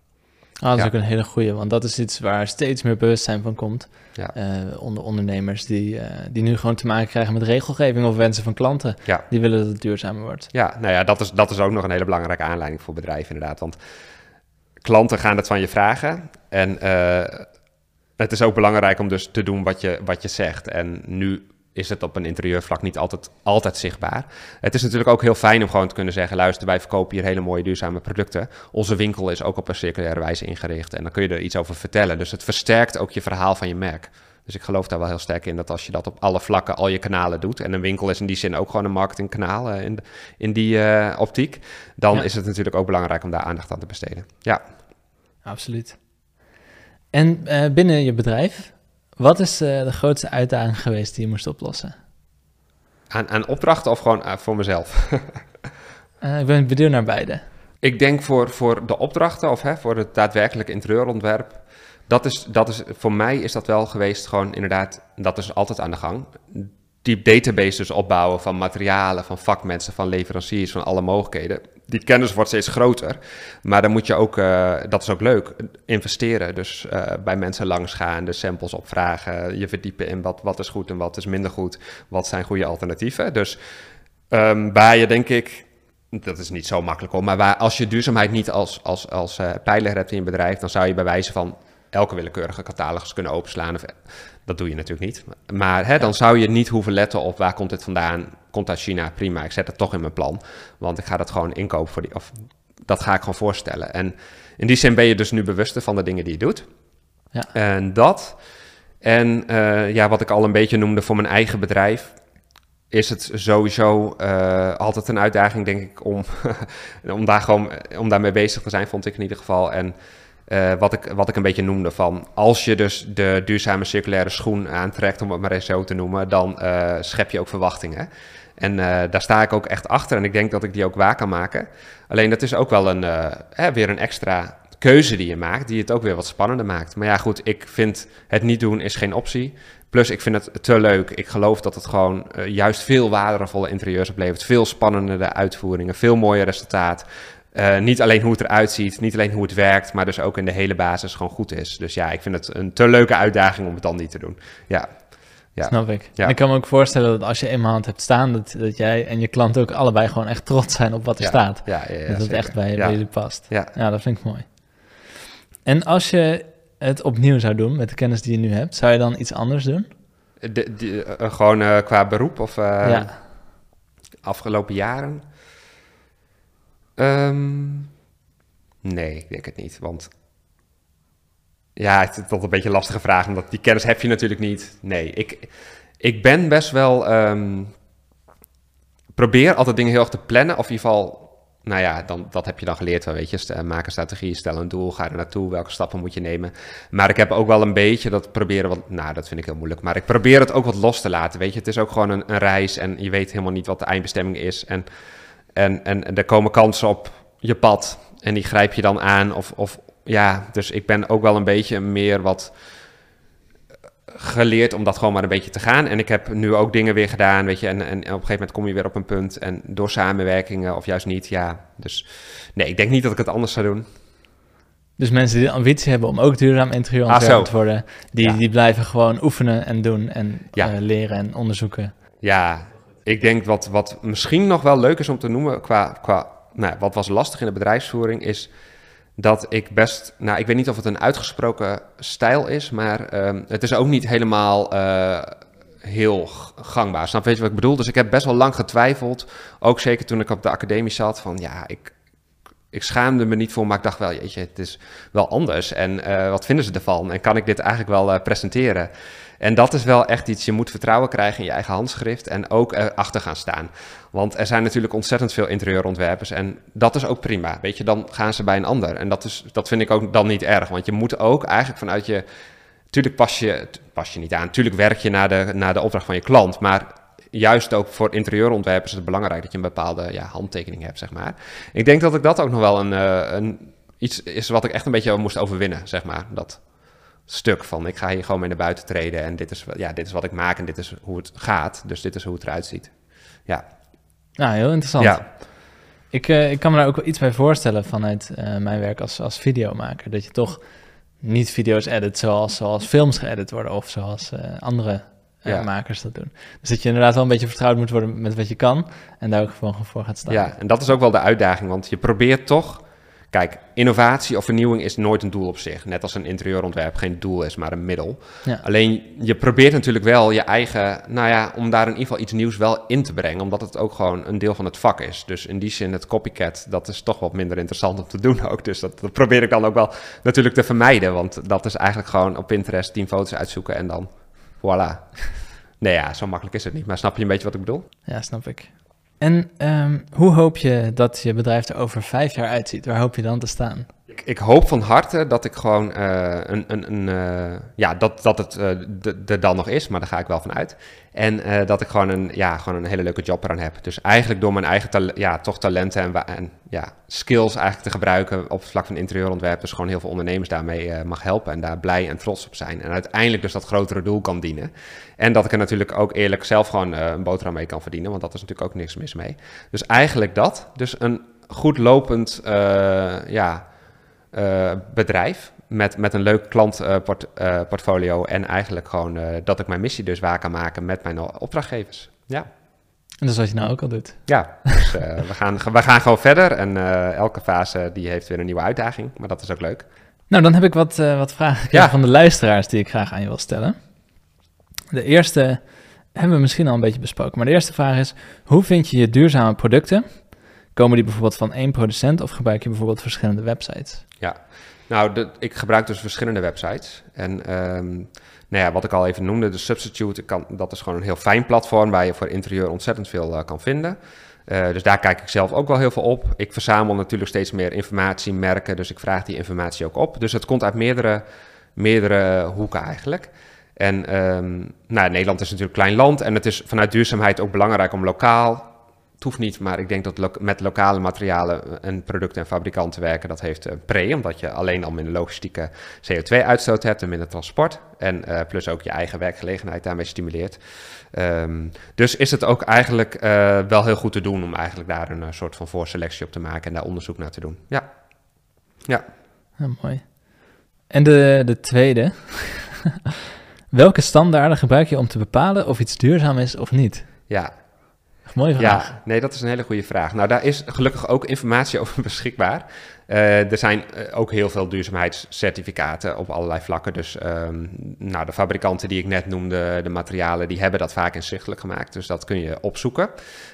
Ah, dat is Ja. ook een hele goeie, want dat is iets waar steeds meer bewustzijn van komt. Ja. Eh, onder ondernemers die, eh, die nu gewoon te maken krijgen met regelgeving of wensen van klanten. Ja. Die willen dat het duurzamer wordt. Ja, nou ja, dat is, dat is ook nog een hele belangrijke aanleiding voor bedrijven inderdaad. Want klanten gaan het van je vragen. En eh, het is ook belangrijk om dus te doen wat je, wat je zegt. En nu is het op een interieurvlak niet altijd, altijd zichtbaar. Het is natuurlijk ook heel fijn om gewoon te kunnen zeggen... luister, wij verkopen hier hele mooie duurzame producten. Onze winkel is ook op een circulaire wijze ingericht. En dan kun je er iets over vertellen. Dus het versterkt ook je verhaal van je merk. Dus ik geloof daar wel heel sterk in dat als je dat op alle vlakken, al je kanalen doet... en een winkel is in die zin ook gewoon een marketingkanaal eh, in, in die eh, optiek... dan Ja. is het natuurlijk ook belangrijk om daar aandacht aan te besteden. Ja. Absoluut. En eh, binnen je bedrijf, Wat is eh, de grootste uitdaging geweest die je moest oplossen? Aan, aan opdrachten of gewoon eh, voor mezelf? Uh, ik ben benieuwd naar beide. Ik denk voor, voor de opdrachten of hè, voor het daadwerkelijke interieurontwerp. Dat is, dat is, voor mij is dat wel geweest gewoon inderdaad, dat is altijd aan de gang. Die databases dus opbouwen van materialen, van vakmensen, van leveranciers, van alle mogelijkheden. Die kennis wordt steeds groter, maar dan moet je ook, uh, dat is ook leuk, investeren. Dus uh, bij mensen langs gaan, de samples opvragen, je verdiepen in wat, wat is goed en wat is minder goed, wat zijn goede alternatieven. Dus um, waar je denk ik dat is niet zo makkelijk hoor. Maar waar, als je duurzaamheid niet als, als, als uh, pijler hebt in je bedrijf, dan zou je bij wijze van elke willekeurige catalogus kunnen openslaan. Of, dat doe je natuurlijk niet. Maar hè, dan zou je niet hoeven letten op waar komt het vandaan. Komt uit China, prima. Ik zet het toch in mijn plan. Want ik ga dat gewoon inkopen voor die. Of dat ga ik gewoon voorstellen. En in die zin ben je dus nu bewuster van de dingen die je doet. Ja. En dat. En uh, ja, wat ik al een beetje noemde voor mijn eigen bedrijf is het sowieso uh, altijd een uitdaging, denk ik, om, om, daar gewoon, om daarmee bezig te zijn, vond ik in ieder geval. En uh, wat, ik, wat ik een beetje noemde van, als je dus de duurzame circulaire schoen aantrekt, om het maar eens zo te noemen, dan uh, schep je ook verwachtingen. En daar sta ik ook echt achter en ik denk dat ik die ook waar kan maken. Alleen dat is ook wel een, weer een extra keuze die je maakt, die het ook weer wat spannender maakt. Maar ja, goed, ik vind het niet doen is geen optie. Plus, ik vind het te leuk. Ik geloof dat het gewoon juist veel waardevolle interieurs oplevert. Veel spannender uitvoeringen, veel mooier resultaat. Uh, niet alleen hoe het eruit ziet, niet alleen hoe het werkt, maar dus ook in de hele basis gewoon goed is. Dus ja, ik vind het een te leuke uitdaging om het dan niet te doen. Ja. Ja. Snap ik. Ja. Ik kan me ook voorstellen dat als je eenmaal het hebt staan, dat, dat jij en je klant ook allebei gewoon echt trots zijn op wat er ja. staat. Ja, dat het echt bij, bij jullie past. Ja. ja, dat vind ik mooi. En als je het opnieuw zou doen met de kennis die je nu hebt, zou je dan iets anders doen? De, de, uh, gewoon uh, qua beroep of afgelopen jaren? Um, nee, ik denk het niet. Want ja, het is toch een beetje een lastige vraag, omdat die kennis heb je natuurlijk niet. Nee, ik, ik ben best wel. Um, probeer altijd dingen heel erg te plannen, of in ieder geval nou ja, dan, dat heb je dan geleerd. Weet je, maak een strategie, stel een doel, ga er naartoe, welke stappen moet je nemen. Maar ik heb ook wel een beetje dat proberen, wat, nou dat vind ik heel moeilijk, maar ik probeer het ook wat los te laten. Weet je, het is ook gewoon een, een reis en je weet helemaal niet wat de eindbestemming is. En, en, en, en er komen kansen op je pad en die grijp je dan aan. Of, of ja, dus ik ben ook wel een beetje meer wat geleerd om dat gewoon maar een beetje te gaan. En ik heb nu ook dingen weer gedaan, weet je. En, en op een gegeven moment kom je weer op een punt. En door samenwerkingen of juist niet, ja. Dus nee, ik denk niet dat ik het anders zou doen. Dus mensen die de ambitie hebben om ook duurzaam interieurontwerper ah, te worden... Die, ja. die blijven gewoon oefenen en doen en ja. uh, leren en onderzoeken. Ja, ik denk wat, wat misschien nog wel leuk is om te noemen... qua, qua nou, wat was lastig in de bedrijfsvoering is dat ik best, nou, ik weet niet of het een uitgesproken stijl is, maar um, het is ook niet helemaal uh, heel gangbaar. Snap je wat ik bedoel? Dus ik heb best wel lang getwijfeld, ook zeker toen ik op de academie zat, van ja, ik, ik schaamde me niet voor, maar ik dacht wel, jeetje, het is wel anders. En uh, wat vinden ze ervan? En kan ik dit eigenlijk wel uh, presenteren? En dat is wel echt iets, je moet vertrouwen krijgen in je eigen handschrift en ook erachter gaan staan. Want er zijn natuurlijk ontzettend veel interieurontwerpers en dat is ook prima. Weet je, dan gaan ze bij een ander. En dat, is, dat vind ik ook dan niet erg, want je moet ook eigenlijk vanuit je... Tuurlijk pas je, pas je niet aan, tuurlijk werk je naar de, naar de opdracht van je klant, maar juist ook voor interieurontwerpers is het belangrijk dat je een bepaalde ja, handtekening hebt, zeg maar. Ik denk dat ik dat ook nog wel een, uh, een, iets is wat ik echt een beetje moest overwinnen, zeg maar. Dat stuk van ik ga hier gewoon mee naar buiten treden en dit is, ja, dit is wat ik maak en dit is hoe het gaat. Dus dit is hoe het eruit ziet. Ja. Nou, heel interessant. Ja. Ik, uh, ik kan me daar ook wel iets bij voorstellen vanuit uh, mijn werk als, als videomaker. Dat je toch niet video's edit zoals, zoals films geëdit worden of zoals uh, andere ja. makers dat doen. Dus dat je inderdaad wel een beetje vertrouwd moet worden met wat je kan en daar ook gewoon voor gaat staan. Ja, en dat is ook wel de uitdaging, want je probeert toch Kijk, innovatie of vernieuwing is nooit een doel op zich. Net als een interieurontwerp geen doel is, maar een middel. Ja. Alleen je probeert natuurlijk wel je eigen, nou ja, om daar in ieder geval iets nieuws wel in te brengen, omdat het ook gewoon een deel van het vak is. Dus in die zin, het copycat, dat is toch wat minder interessant om te doen ook. Dus dat, dat probeer ik dan ook wel natuurlijk te vermijden, want dat is eigenlijk gewoon op Pinterest tien foto's uitzoeken en dan voilà. Nee ja, zo makkelijk is het niet. Maar snap je een beetje wat ik bedoel? Ja, snap ik. En um, hoe hoop je dat je bedrijf er over vijf jaar uitziet? Waar hoop je dan te staan? Ik, ik hoop van harte dat ik gewoon uh, een, een, een uh, ja, dat, dat het uh, er dan nog is, maar daar ga ik wel van uit. En dat ik gewoon een, ja, gewoon een hele leuke job eraan heb. Dus eigenlijk door mijn eigen ja, toch talenten en, en, ja, skills eigenlijk te gebruiken op het vlak van interieurontwerp. Dus gewoon heel veel ondernemers daarmee mag helpen en daar blij en trots op zijn. En uiteindelijk dus dat grotere doel kan dienen. En dat ik er natuurlijk ook eerlijk zelf gewoon een boterham mee kan verdienen, want dat is natuurlijk ook niks mis mee. Dus eigenlijk dat. Dus een goed lopend, ja uh, bedrijf met, met een leuk klantportfolio uh, en eigenlijk gewoon uh, dat ik mijn missie dus waar kan maken met mijn opdrachtgevers. Ja. En dat is wat je nou ook al doet. Ja, dus we, gaan, we gaan gewoon verder en elke fase die heeft weer een nieuwe uitdaging, maar dat is ook leuk. Nou, dan heb ik wat, wat vragen ja. van de luisteraars die ik graag aan je wil stellen. De eerste hebben we misschien al een beetje besproken, maar de eerste vraag is: hoe vind je je duurzame producten Komen die bijvoorbeeld van één producent of gebruik je bijvoorbeeld verschillende websites? Ja, nou, ik gebruik dus verschillende websites. En um, nou ja, wat ik al even noemde, de Substitute, kan, dat is gewoon een heel fijn platform waar je voor interieur ontzettend veel uh, kan vinden. Uh, dus daar kijk ik zelf ook wel heel veel op. Ik verzamel natuurlijk steeds meer informatie, merken, dus ik vraag die informatie ook op. Dus het komt uit meerdere, meerdere hoeken eigenlijk. En um, nou, Nederland is natuurlijk een klein land en het is vanuit duurzaamheid ook belangrijk om lokaal het hoeft niet, maar ik denk dat met lokale materialen en producten en fabrikanten werken, dat heeft een pre, omdat je alleen al minder logistieke CO2-uitstoot hebt en minder transport. En uh, plus ook je eigen werkgelegenheid daarmee stimuleert. Um, dus is het ook eigenlijk uh, wel heel goed te doen om eigenlijk daar een soort van voorselectie op te maken en daar onderzoek naar te doen. Ja. Ja. ja mooi. En de, de tweede. Welke standaarden gebruik je om te bepalen of iets duurzaam is of niet? Ja, Mooie vraag. Ja, nee, dat is een hele goede vraag. Nou, daar is gelukkig ook informatie over beschikbaar. Uh, er zijn uh, ook heel veel duurzaamheidscertificaten op allerlei vlakken. Dus um, nou, de fabrikanten die ik net noemde, de materialen, die hebben dat vaak inzichtelijk gemaakt. Dus dat kun je opzoeken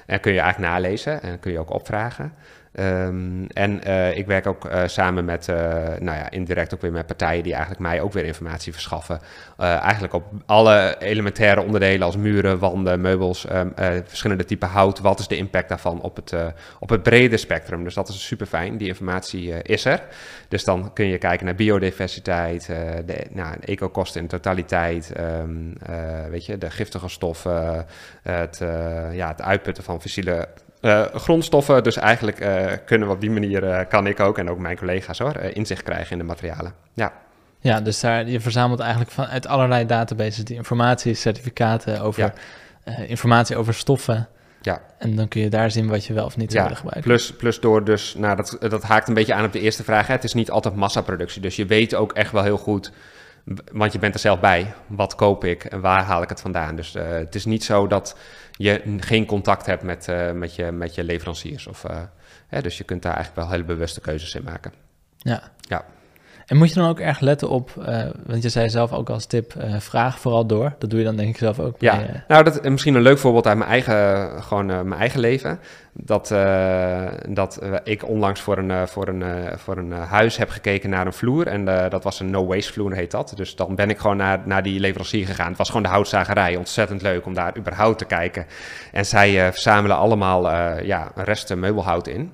en kun je eigenlijk nalezen en kun je ook opvragen. Um, en uh, ik werk ook uh, samen met, uh, nou ja, indirect ook weer met partijen die eigenlijk mij ook weer informatie verschaffen. eigenlijk op alle elementaire onderdelen als muren, wanden, meubels, um, verschillende typen hout. Wat is de impact daarvan op het, op het brede spectrum? Dus dat is super fijn. Die informatie is er. Dus dan kun je kijken naar biodiversiteit, de nou, ecokosten in totaliteit, um, weet je, de giftige stoffen, het, ja, het uitputten van fossiele uh, grondstoffen. Dus eigenlijk uh, kunnen we op die manier, uh, kan ik ook en ook mijn collega's hoor, inzicht krijgen in de materialen. Ja. Ja, dus daar, je verzamelt eigenlijk vanuit allerlei databases die informatie, certificaten over informatie over stoffen. Ja. En dan kun je daar zien wat je wel of niet zou willen gebruiken. Plus, plus door dus, nou dat, dat haakt een beetje aan op de eerste vraag. Hè. Het is niet altijd massaproductie. Dus je weet ook echt wel heel goed want je bent er zelf bij. Wat koop ik en waar haal ik het vandaan? Dus uh, het is niet zo dat je geen contact hebt met, uh, met, je, met je leveranciers. Of, uh, hè, dus je kunt daar eigenlijk wel hele bewuste keuzes in maken. Ja. ja. En moet je dan ook erg letten op, uh, want je zei zelf ook als tip, uh, vraag vooral door. Dat doe je dan denk ik zelf ook. Ja, bij, uh... nou dat misschien een leuk voorbeeld uit mijn eigen, gewoon mijn eigen leven. Dat, dat ik onlangs voor een, voor een, voor een huis heb gekeken naar een vloer. En dat was een no-waste vloer heet dat. Dus dan ben ik gewoon naar, naar die leverancier gegaan. Het was gewoon de houtzagerij. Ontzettend leuk om daar überhaupt te kijken. En zij verzamelen allemaal ja, resten meubelhout in.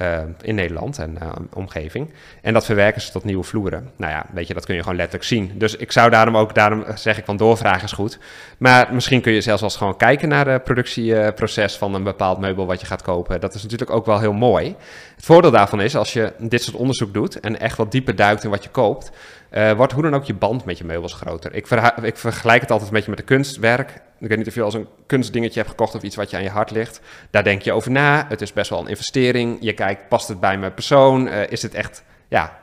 Uh, in Nederland en uh, omgeving. En dat verwerken ze tot nieuwe vloeren. Nou ja, weet je, dat kun je gewoon letterlijk zien. Dus ik zou daarom ook, daarom zeg ik van doorvragen is goed. Maar misschien kun je zelfs als gewoon kijken naar het productieproces van een bepaald meubel wat je gaat kopen. Dat is natuurlijk ook wel heel mooi. Het voordeel daarvan is, als je dit soort onderzoek doet en echt wat dieper duikt in wat je koopt, uh, wordt hoe dan ook je band met je meubels groter. Ik, ik, vergelijk het altijd een beetje met een kunstwerk. Ik weet niet of je als een kunstdingetje hebt gekocht of iets wat je aan je hart ligt. Daar denk je over na. Het is best wel een investering. Je kijkt, past het bij mijn persoon? Uh, is het echt, ja,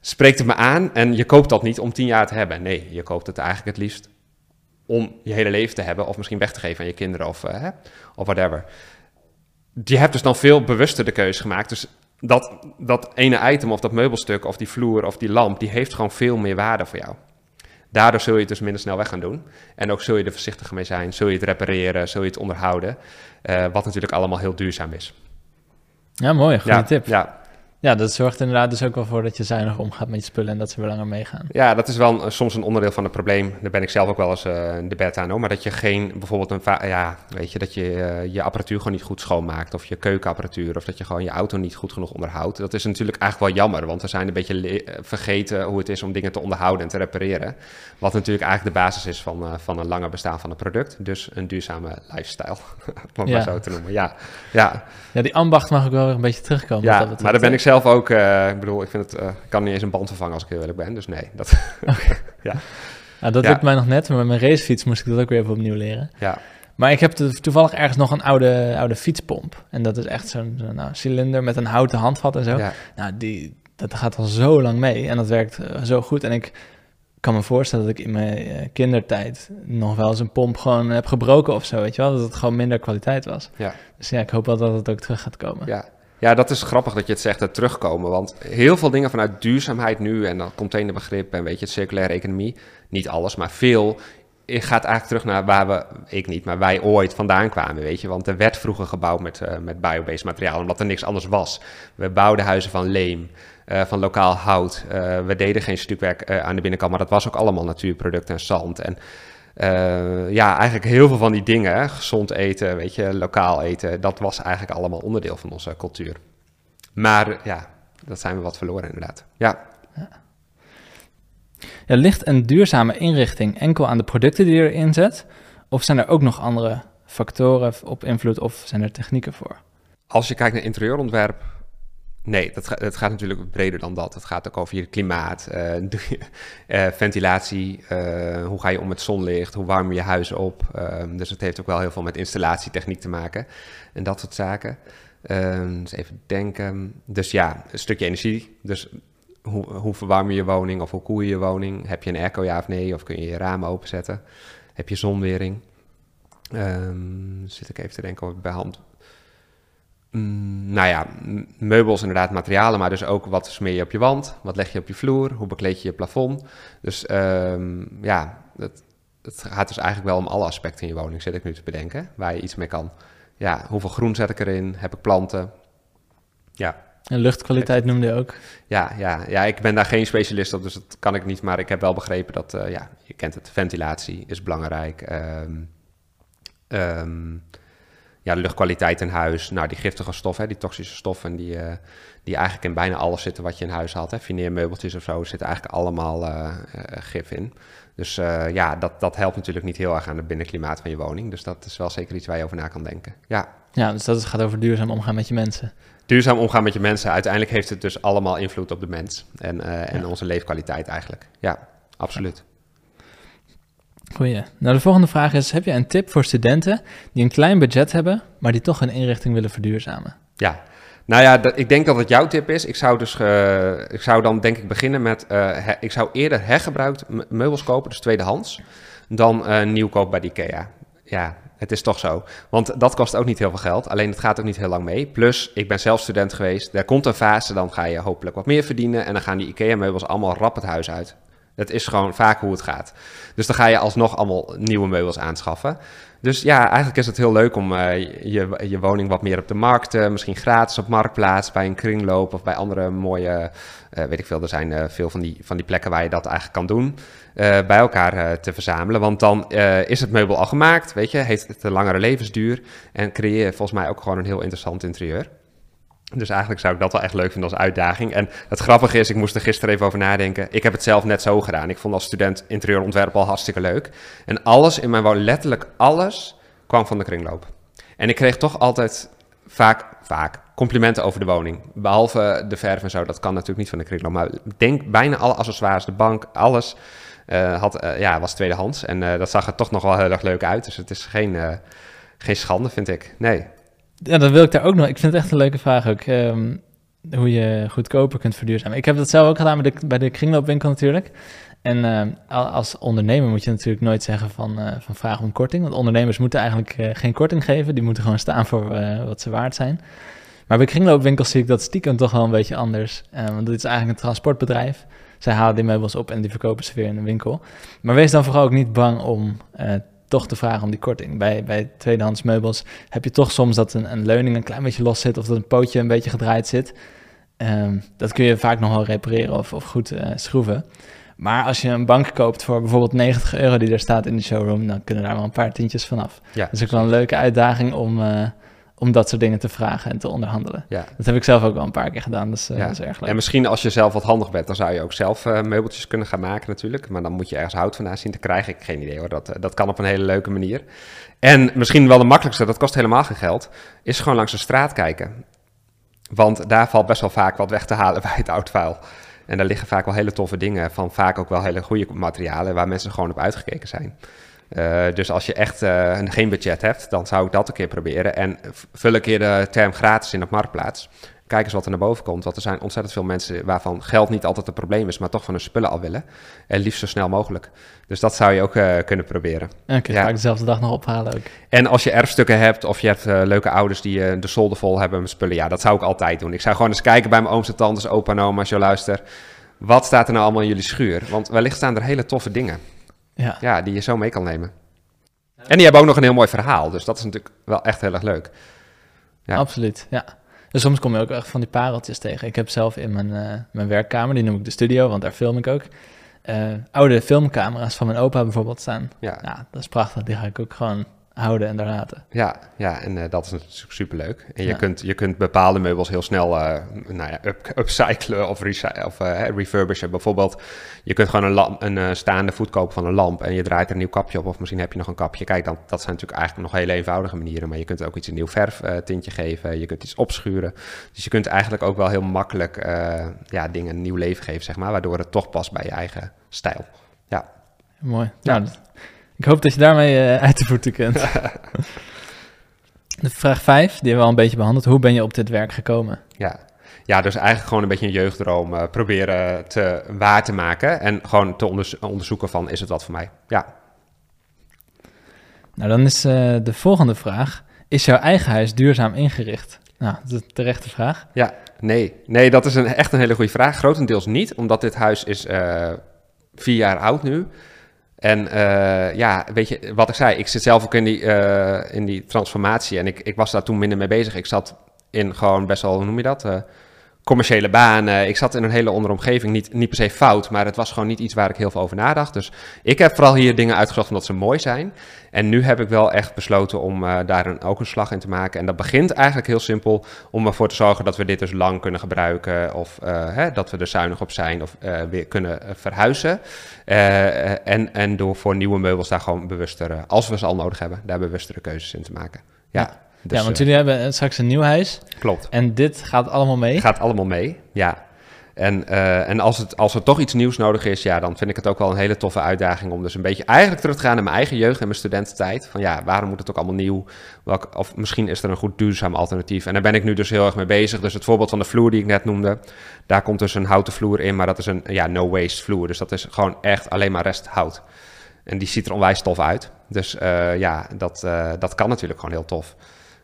spreekt het me aan? En je koopt dat niet om tien jaar te hebben. Nee, je koopt het eigenlijk het liefst om je hele leven te hebben. Of misschien weg te geven aan je kinderen of, uh, of whatever. Je hebt dus dan veel bewuster de keuze gemaakt. Dus dat, dat ene item of dat meubelstuk of die vloer of die lamp, die heeft gewoon veel meer waarde voor jou. Daardoor zul je het dus minder snel weg gaan doen. En ook zul je er voorzichtiger mee zijn, zul je het repareren, zul je het onderhouden. Uh, wat natuurlijk allemaal heel duurzaam is. Ja, mooi, goede ja, tip. Ja. Ja, dat zorgt inderdaad dus ook wel voor dat je zuinig omgaat met je spullen en dat ze weer langer meegaan. Ja, dat is wel een- soms een onderdeel van het probleem. Daar ben ik zelf ook wel eens eh de bed aan. Hoor. Maar dat je geen, bijvoorbeeld een, ja, weet je, dat je eh, je apparatuur gewoon niet goed schoonmaakt. Of je keukenapparatuur. Of dat je gewoon je auto niet goed genoeg onderhoudt. Dat is natuurlijk eigenlijk wel jammer. Want we zijn een beetje eh, vergeten hoe het is om dingen te onderhouden en te repareren. Wat natuurlijk eigenlijk de basis is van, eh, van een langer bestaan van een product. Dus een duurzame lifestyle. Om het Ja. maar zo te noemen. Ja, ja. Ja, die ambacht mag ook wel weer een beetje terugkomen. Ja, dat maar daar ben ik zelf ook. eh, ik bedoel, ik vind het. eh, ik kan niet eens een band vervangen als ik heel eerlijk ben. Dus nee, dat. Nou, dat Ja. lukt mij nog net, maar met mijn racefiets moest ik dat ook weer even opnieuw leren. ja, Maar ik heb to- toevallig ergens nog een oude, oude fietspomp. En dat is echt zo'n nou, cilinder met een houten handvat en zo. ja, Nou, die, dat gaat al zo lang mee en dat werkt eh, zo goed. En ik kan me voorstellen dat ik in mijn kindertijd nog wel eens een pomp gewoon heb gebroken of zo, weet je wel? Dat het gewoon minder kwaliteit was. Ja. Dus ja, ik hoop wel dat het ook terug gaat komen. ja. Ja, dat is grappig dat je het zegt, het terugkomen. Want heel veel dingen vanuit duurzaamheid nu en dat containerbegrip en weet je, het circulaire economie, niet alles, maar veel, eh, gaat eigenlijk terug naar waar we, ik niet, maar wij ooit vandaan kwamen, weet je. Want er werd vroeger gebouwd met, eh met biobased materiaal, omdat er niks anders was. We bouwden huizen van leem, eh, van lokaal hout. We deden geen stukwerk aan de binnenkant, maar dat was ook allemaal natuurproducten en zand. En eh, ja, eigenlijk heel veel van die dingen, hè, gezond eten, weet je, lokaal eten, dat was eigenlijk allemaal onderdeel van onze cultuur. Maar ja, dat zijn we wat verloren inderdaad. Ja, Ja, ligt een duurzame inrichting enkel aan de producten die je erin zet? Of zijn er ook nog andere factoren op invloed of zijn er technieken voor? als je kijkt naar interieurontwerp, nee, dat, het gaat natuurlijk breder dan dat. Het gaat ook over je klimaat, eh, eh, ventilatie, eh, hoe ga je om met zonlicht, hoe warm je huis op. Ehm, dus het heeft ook wel heel veel met installatietechniek te maken en dat soort zaken. Ehm, dus even denken. Dus ja, een stukje energie. Dus hoe, hoe verwarm je je woning of hoe koel je je woning? Heb je een airco ja of nee? Of kun je je ramen openzetten? Heb je zonwering? Ehm, zit ik even te denken ik bij hand Mm, nou ja, meubels inderdaad, materialen, maar dus ook wat smeer je op je wand, wat leg je op je vloer, hoe bekleed je je plafond. Dus ehm, ja, het, het gaat dus eigenlijk wel om alle aspecten in je woning, zit ik nu te bedenken, waar je iets mee kan. Ja, hoeveel groen zet ik erin? Heb ik planten? Ja, En luchtkwaliteit noemde je ook. ja, ja, ja, ik ben daar geen specialist op, dus dat kan ik niet. Maar ik heb wel begrepen dat, eh, ja, je kent het, ventilatie is belangrijk. Ehm, ja, de luchtkwaliteit in huis. Nou, die giftige stoffen, die toxische stoffen, die, eh, die eigenlijk in bijna alles zitten wat je in huis had. Hè. Fineermeubeltjes of zo, zitten eigenlijk allemaal eh, eh, gif in. Dus ja, dat, dat helpt natuurlijk niet heel erg aan het binnenklimaat van je woning. Dus dat is wel zeker iets waar je over na kan denken. Ja. Ja, dus dat gaat over duurzaam omgaan met je mensen. Duurzaam omgaan met je mensen. Uiteindelijk heeft het dus allemaal invloed op de mens. En, en Ja. onze leefkwaliteit eigenlijk. Ja, absoluut. Goeie. Nou, de volgende vraag is: heb je een tip voor studenten die een klein budget hebben, maar die toch hun inrichting willen verduurzamen? Ja. Nou ja, dat, ik denk dat het jouw tip is. Ik zou, dus, eh, ik zou dan denk ik beginnen met... eh, ik zou eerder hergebruikt me- meubels kopen, dus tweedehands... dan eh, nieuw kopen bij de IKEA. Ja, het is toch zo. Want dat kost ook niet heel veel geld. Alleen het gaat ook niet heel lang mee. Plus, ik ben zelf student geweest. Er komt een fase, dan ga je hopelijk wat meer verdienen... en dan gaan die IKEA-meubels allemaal rap het huis uit. Dat is gewoon vaak hoe het gaat. Dus dan ga je alsnog allemaal nieuwe meubels aanschaffen. Dus ja, eigenlijk is het heel leuk om eh, je, je woning wat meer op de markt, eh, misschien gratis op marktplaats, bij een kringloop of bij andere mooie, eh, weet ik veel, er zijn veel van die, van die plekken waar je dat eigenlijk kan doen, bij elkaar te verzamelen. Want dan is het meubel al gemaakt, weet je, heeft het een langere levensduur en creëer je volgens mij ook gewoon een heel interessant interieur. Dus eigenlijk zou ik dat wel echt leuk vinden als uitdaging. En het grappige is, ik moest er gisteren even over nadenken. Ik heb het zelf net zo gedaan. Ik vond als student interieurontwerp al hartstikke leuk. En alles in mijn woning, letterlijk alles, kwam van de kringloop. En ik kreeg toch altijd vaak, vaak complimenten over de woning. Behalve de verf en zo, dat kan natuurlijk niet van de kringloop. Maar ik denk bijna alle accessoires, de bank, alles eh, had, eh, ja, was tweedehands. En eh, dat zag er toch nog wel heel erg leuk uit. Dus het is geen, geen schande, vind ik. Nee. Ja, dan wil ik daar ook nog. Ik vind het echt een leuke vraag ook. ehm, hoe je goedkoper kunt verduurzamen. Ik heb dat zelf ook gedaan bij de, bij de kringloopwinkel natuurlijk. En al- als ondernemer moet je natuurlijk nooit zeggen van, eh, van vraag om korting. Want ondernemers moeten eigenlijk eh, geen korting geven. Die moeten gewoon staan voor eh, wat ze waard zijn. Maar bij kringloopwinkels zie ik dat stiekem toch wel een beetje anders. Eh, want dit is eigenlijk een transportbedrijf. Zij halen die meubels op en die verkopen ze weer in een winkel. Maar wees dan vooral ook niet bang om eh, toch te vragen om die korting. Bij, bij tweedehands meubels heb je toch soms dat een, een leuning een klein beetje los zit of dat een pootje een beetje gedraaid zit. Ehm, dat kun je vaak nog wel repareren of, of goed eh, schroeven. Maar als je een bank koopt voor bijvoorbeeld 90 euro die er staat in de showroom, dan kunnen daar wel een paar tientjes vanaf. Ja, Dat is ook wel een leuke uitdaging om, eh, om dat soort dingen te vragen en te onderhandelen. Ja. Dat heb ik zelf ook wel een paar keer gedaan, dus eh, Ja. dat is erg leuk. En misschien als je zelf wat handig bent, dan zou je ook zelf eh, meubeltjes kunnen gaan maken natuurlijk. Maar dan moet je ergens hout vandaan zien te krijgen. Ik heb geen idee hoor, dat, eh, dat kan op een hele leuke manier. En misschien wel de makkelijkste, dat kost helemaal geen geld, is gewoon langs de straat kijken. Want daar valt best wel vaak wat weg te halen bij het oud vuil. En daar liggen vaak wel hele toffe dingen van vaak ook wel hele goede materialen waar mensen gewoon op uitgekeken zijn. Eh, dus als je echt eh, geen budget hebt, dan zou ik dat een keer proberen. En vul een keer de term gratis in op Marktplaats. Kijk eens wat er naar boven komt. Want er zijn ontzettend veel mensen waarvan geld niet altijd een probleem is, maar toch van hun spullen al willen. En liefst zo snel mogelijk. Dus dat zou je ook eh, kunnen proberen. En dan kun je Ja. vaak dezelfde dag nog ophalen ook. En als je erfstukken hebt of je hebt leuke ouders die de zolder vol hebben met spullen, ja, dat zou ik altijd doen. Ik zou gewoon eens kijken bij mijn ooms en tantes, opa en oma, als je luistert. Wat staat er nou allemaal in jullie schuur? Want wellicht staan er hele toffe dingen Ja. ja, die je zo mee kan nemen. En die hebben ook nog een heel mooi verhaal, dus dat is natuurlijk wel echt heel erg leuk. Ja. Absoluut, ja. Dus soms kom je ook echt van die pareltjes tegen. Ik heb zelf in mijn, eh, mijn werkkamer, die noem ik de studio, want daar film ik ook, eh, oude filmcamera's van mijn opa bijvoorbeeld staan. Ja, Ja, dat is prachtig. Die ga ik ook gewoon houden en daar laten. ja, ja en eh, dat is natuurlijk superleuk. En je, Ja. kunt, je kunt bepaalde meubels heel snel eh, nou ja, up, upcyclen of, of eh, refurbishen. Bijvoorbeeld, je kunt gewoon een, lamp, een staande voet kopen van een lamp en je draait er een nieuw kapje op of misschien heb je nog een kapje. Kijk, dan, dat zijn natuurlijk eigenlijk nog hele eenvoudige manieren, maar je kunt ook iets een nieuw verftintje geven, je kunt iets opschuren. Dus je kunt eigenlijk ook wel heel makkelijk ja, dingen een nieuw leven geven, zeg maar, waardoor het toch past bij je eigen stijl. Mooi. Ja. Nou, ik hoop dat je daarmee eh, uit de voeten kunt. de vraag 5, die hebben we al een beetje behandeld. Hoe ben je op dit werk gekomen? Ja. ja, dus eigenlijk gewoon een beetje een jeugddroom eh, proberen te waar te maken. En gewoon te onderzo- onderzoeken van, is het wat voor mij? Ja, Nou, dan is eh, de volgende vraag. Is jouw eigen huis duurzaam ingericht? Nou, dat is een terechte vraag. ja nee. Nee, dat is een, echt een hele goede vraag. Grotendeels niet, omdat dit huis is vier jaar oud nu. En eh, ja, weet je, wat ik zei, ik zit zelf ook in die, eh, in die transformatie. En ik, ik was daar toen minder mee bezig. Ik zat in gewoon best wel, hoe noem je dat? Commerciële banen. Ik zat in een hele andere omgeving. Niet, niet per se fout, maar het was gewoon niet iets waar ik heel veel over nadacht. Dus ik heb vooral hier dingen uitgezocht omdat ze mooi zijn. En nu heb ik wel echt besloten om eh, daar een, ook een slag in te maken. En dat begint eigenlijk heel simpel om ervoor te zorgen dat we dit dus lang kunnen gebruiken. Of eh, hè, dat we er zuinig op zijn of eh, weer kunnen verhuizen. En, en door voor nieuwe meubels daar gewoon bewuster, als we ze al nodig hebben, daar bewustere keuzes in te maken. Ja. Dus, ja, want eh, jullie hebben straks een nieuw huis. klopt. En dit gaat allemaal mee. Gaat allemaal mee, ja. En, eh, en als, het, als er toch iets nieuws nodig is, ja, dan vind ik het ook wel een hele toffe uitdaging om dus een beetje eigenlijk terug te gaan naar mijn eigen jeugd en mijn studententijd. Van ja, waarom moet het ook allemaal nieuw? Welk, of misschien is er een goed duurzaam alternatief. En daar ben ik nu dus heel erg mee bezig. Dus het voorbeeld van de vloer die ik net noemde, daar komt dus een houten vloer in, maar dat is een ja, no-waste vloer. Dus dat is gewoon echt alleen maar resthout. En die ziet er onwijs tof uit. Dus eh, ja, dat, dat kan natuurlijk gewoon heel tof.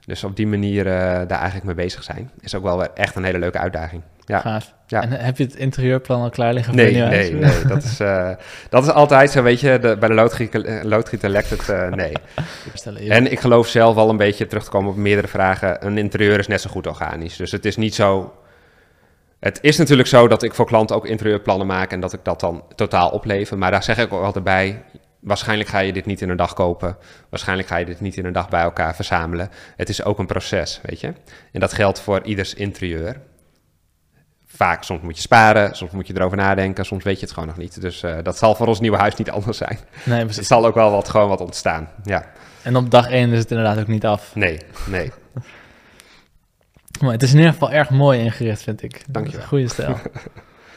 Dus op die manier eh, daar eigenlijk mee bezig zijn, is ook wel weer echt een hele leuke uitdaging. Ja. Gaaf. Ja. En eh, heb je het interieurplan al klaar liggen Nee, huis? nee, nee. Dat is, eh, dat is altijd zo, weet je. De, bij de loodgieter, loodgieter lekt het, nee. En ik geloof zelf wel een beetje terug te komen op meerdere vragen. Een interieur is net zo goed organisch. Dus het is niet zo... Het is natuurlijk zo dat ik voor klanten ook interieurplannen maak... en dat ik dat dan totaal oplever. Maar daar zeg ik ook altijd bij... Waarschijnlijk ga je dit niet in een dag kopen. Waarschijnlijk ga je dit niet in een dag bij elkaar verzamelen. Het is ook een proces, weet je. En dat geldt voor ieders interieur. Vaak, soms moet je sparen, soms moet je erover nadenken, soms weet je het gewoon nog niet. Dus eh, dat zal voor ons nieuwe huis niet anders zijn. Nee, precies. het zal ook wel wat, gewoon wat ontstaan. Ja, En op dag 1 is het inderdaad ook niet af. nee, nee. Maar het is in ieder geval erg mooi ingericht, vind ik. Dank je Goede stijl.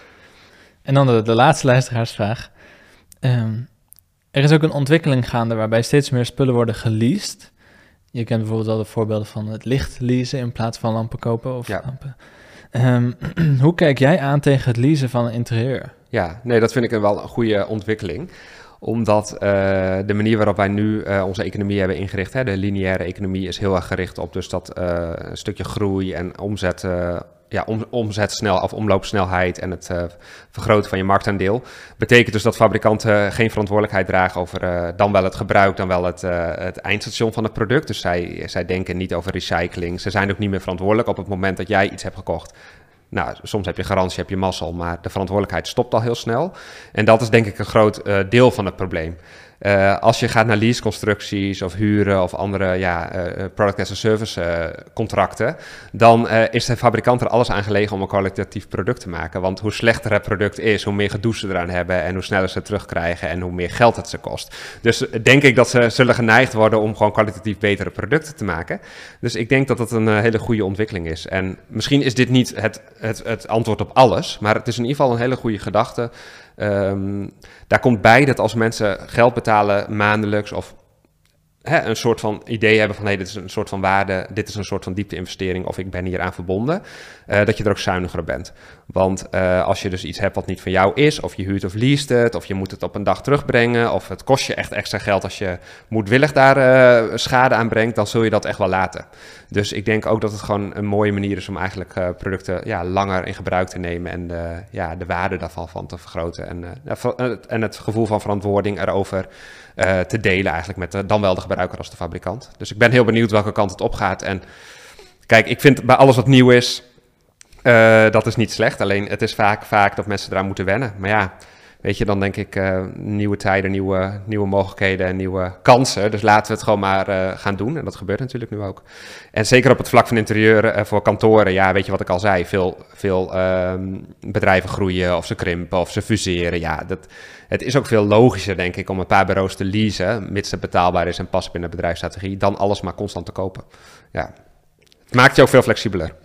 en dan de, de laatste luisteraarsvraag. Ehm, er is ook een ontwikkeling gaande waarbij steeds meer spullen worden geleased. Je kent bijvoorbeeld wel de voorbeelden van het licht leasen in plaats van lampen kopen of Ja. lampen. Ehm, hoe kijk jij aan tegen het leasen van een interieur? Ja, nee, dat vind ik een wel een goede ontwikkeling. Omdat eh, de manier waarop wij nu eh, onze economie hebben ingericht, hè, de lineaire economie, is heel erg gericht op dus dat eh, een stukje groei en omzet, ja, om, omzetsnel of omloopsnelheid en het eh, vergroten van je marktaandeel. Betekent dus dat fabrikanten geen verantwoordelijkheid dragen over eh, dan wel het gebruik, dan wel het, eh, het eindstation van het product. Dus zij, zij denken niet over recycling. Ze zijn ook niet meer verantwoordelijk op het moment dat jij iets hebt gekocht. Nou, soms heb je garantie, heb je mazzel, maar de verantwoordelijkheid stopt al heel snel. En dat is denk ik een groot deel van het probleem. Uh, als je gaat naar leaseconstructies of huren of andere ja, uh, product as a service contracten, dan is de fabrikant er alles aan gelegen om een kwalitatief product te maken. Want hoe slechter het product is, hoe meer gedoe ze eraan hebben en hoe sneller ze terugkrijgen en hoe meer geld het ze kost. Dus denk ik dat ze zullen geneigd worden om gewoon kwalitatief betere producten te maken. Dus ik denk dat dat een hele goede ontwikkeling is. En misschien is dit niet het, het, het antwoord op alles, maar het is in ieder geval een hele goede gedachte. Um, daar komt bij dat als mensen geld betalen maandelijks of een soort van idee hebben van hé, dit is een soort van waarde, dit is een soort van diepte-investering of ik ben hier aan verbonden, uh, dat je er ook zuiniger bent. Want uh, als je dus iets hebt wat niet van jou is, of je huurt of leest het, of je moet het op een dag terugbrengen, of het kost je echt extra geld als je moedwillig daar uh, schade aan brengt, dan zul je dat echt wel laten. Dus ik denk ook dat het gewoon een mooie manier is om eigenlijk producten ja, langer in gebruik te nemen en de, ja, de waarde daarvan van te vergroten. En, en het gevoel van verantwoording erover uh, te delen eigenlijk met de, dan wel de gebruiker als de fabrikant. Dus ik ben heel benieuwd welke kant het opgaat. En kijk, ik vind bij alles wat nieuw is, uh, dat is niet slecht. Alleen het is vaak, vaak dat mensen eraan moeten wennen. Maar ja, weet je, dan denk ik uh, nieuwe tijden, nieuwe, nieuwe mogelijkheden en nieuwe kansen. Dus laten we het gewoon maar uh, gaan doen. En dat gebeurt natuurlijk nu ook. En zeker op het vlak van interieur uh, voor kantoren, ja, weet je wat ik al zei. Veel, veel um, bedrijven groeien of ze krimpen of ze fuseren. Ja, dat, het is ook veel logischer, denk ik, om een paar bureaus te leasen, mits het betaalbaar is en past binnen bedrijfsstrategie, dan alles maar constant te kopen. Ja. Het maakt je ook veel flexibeler.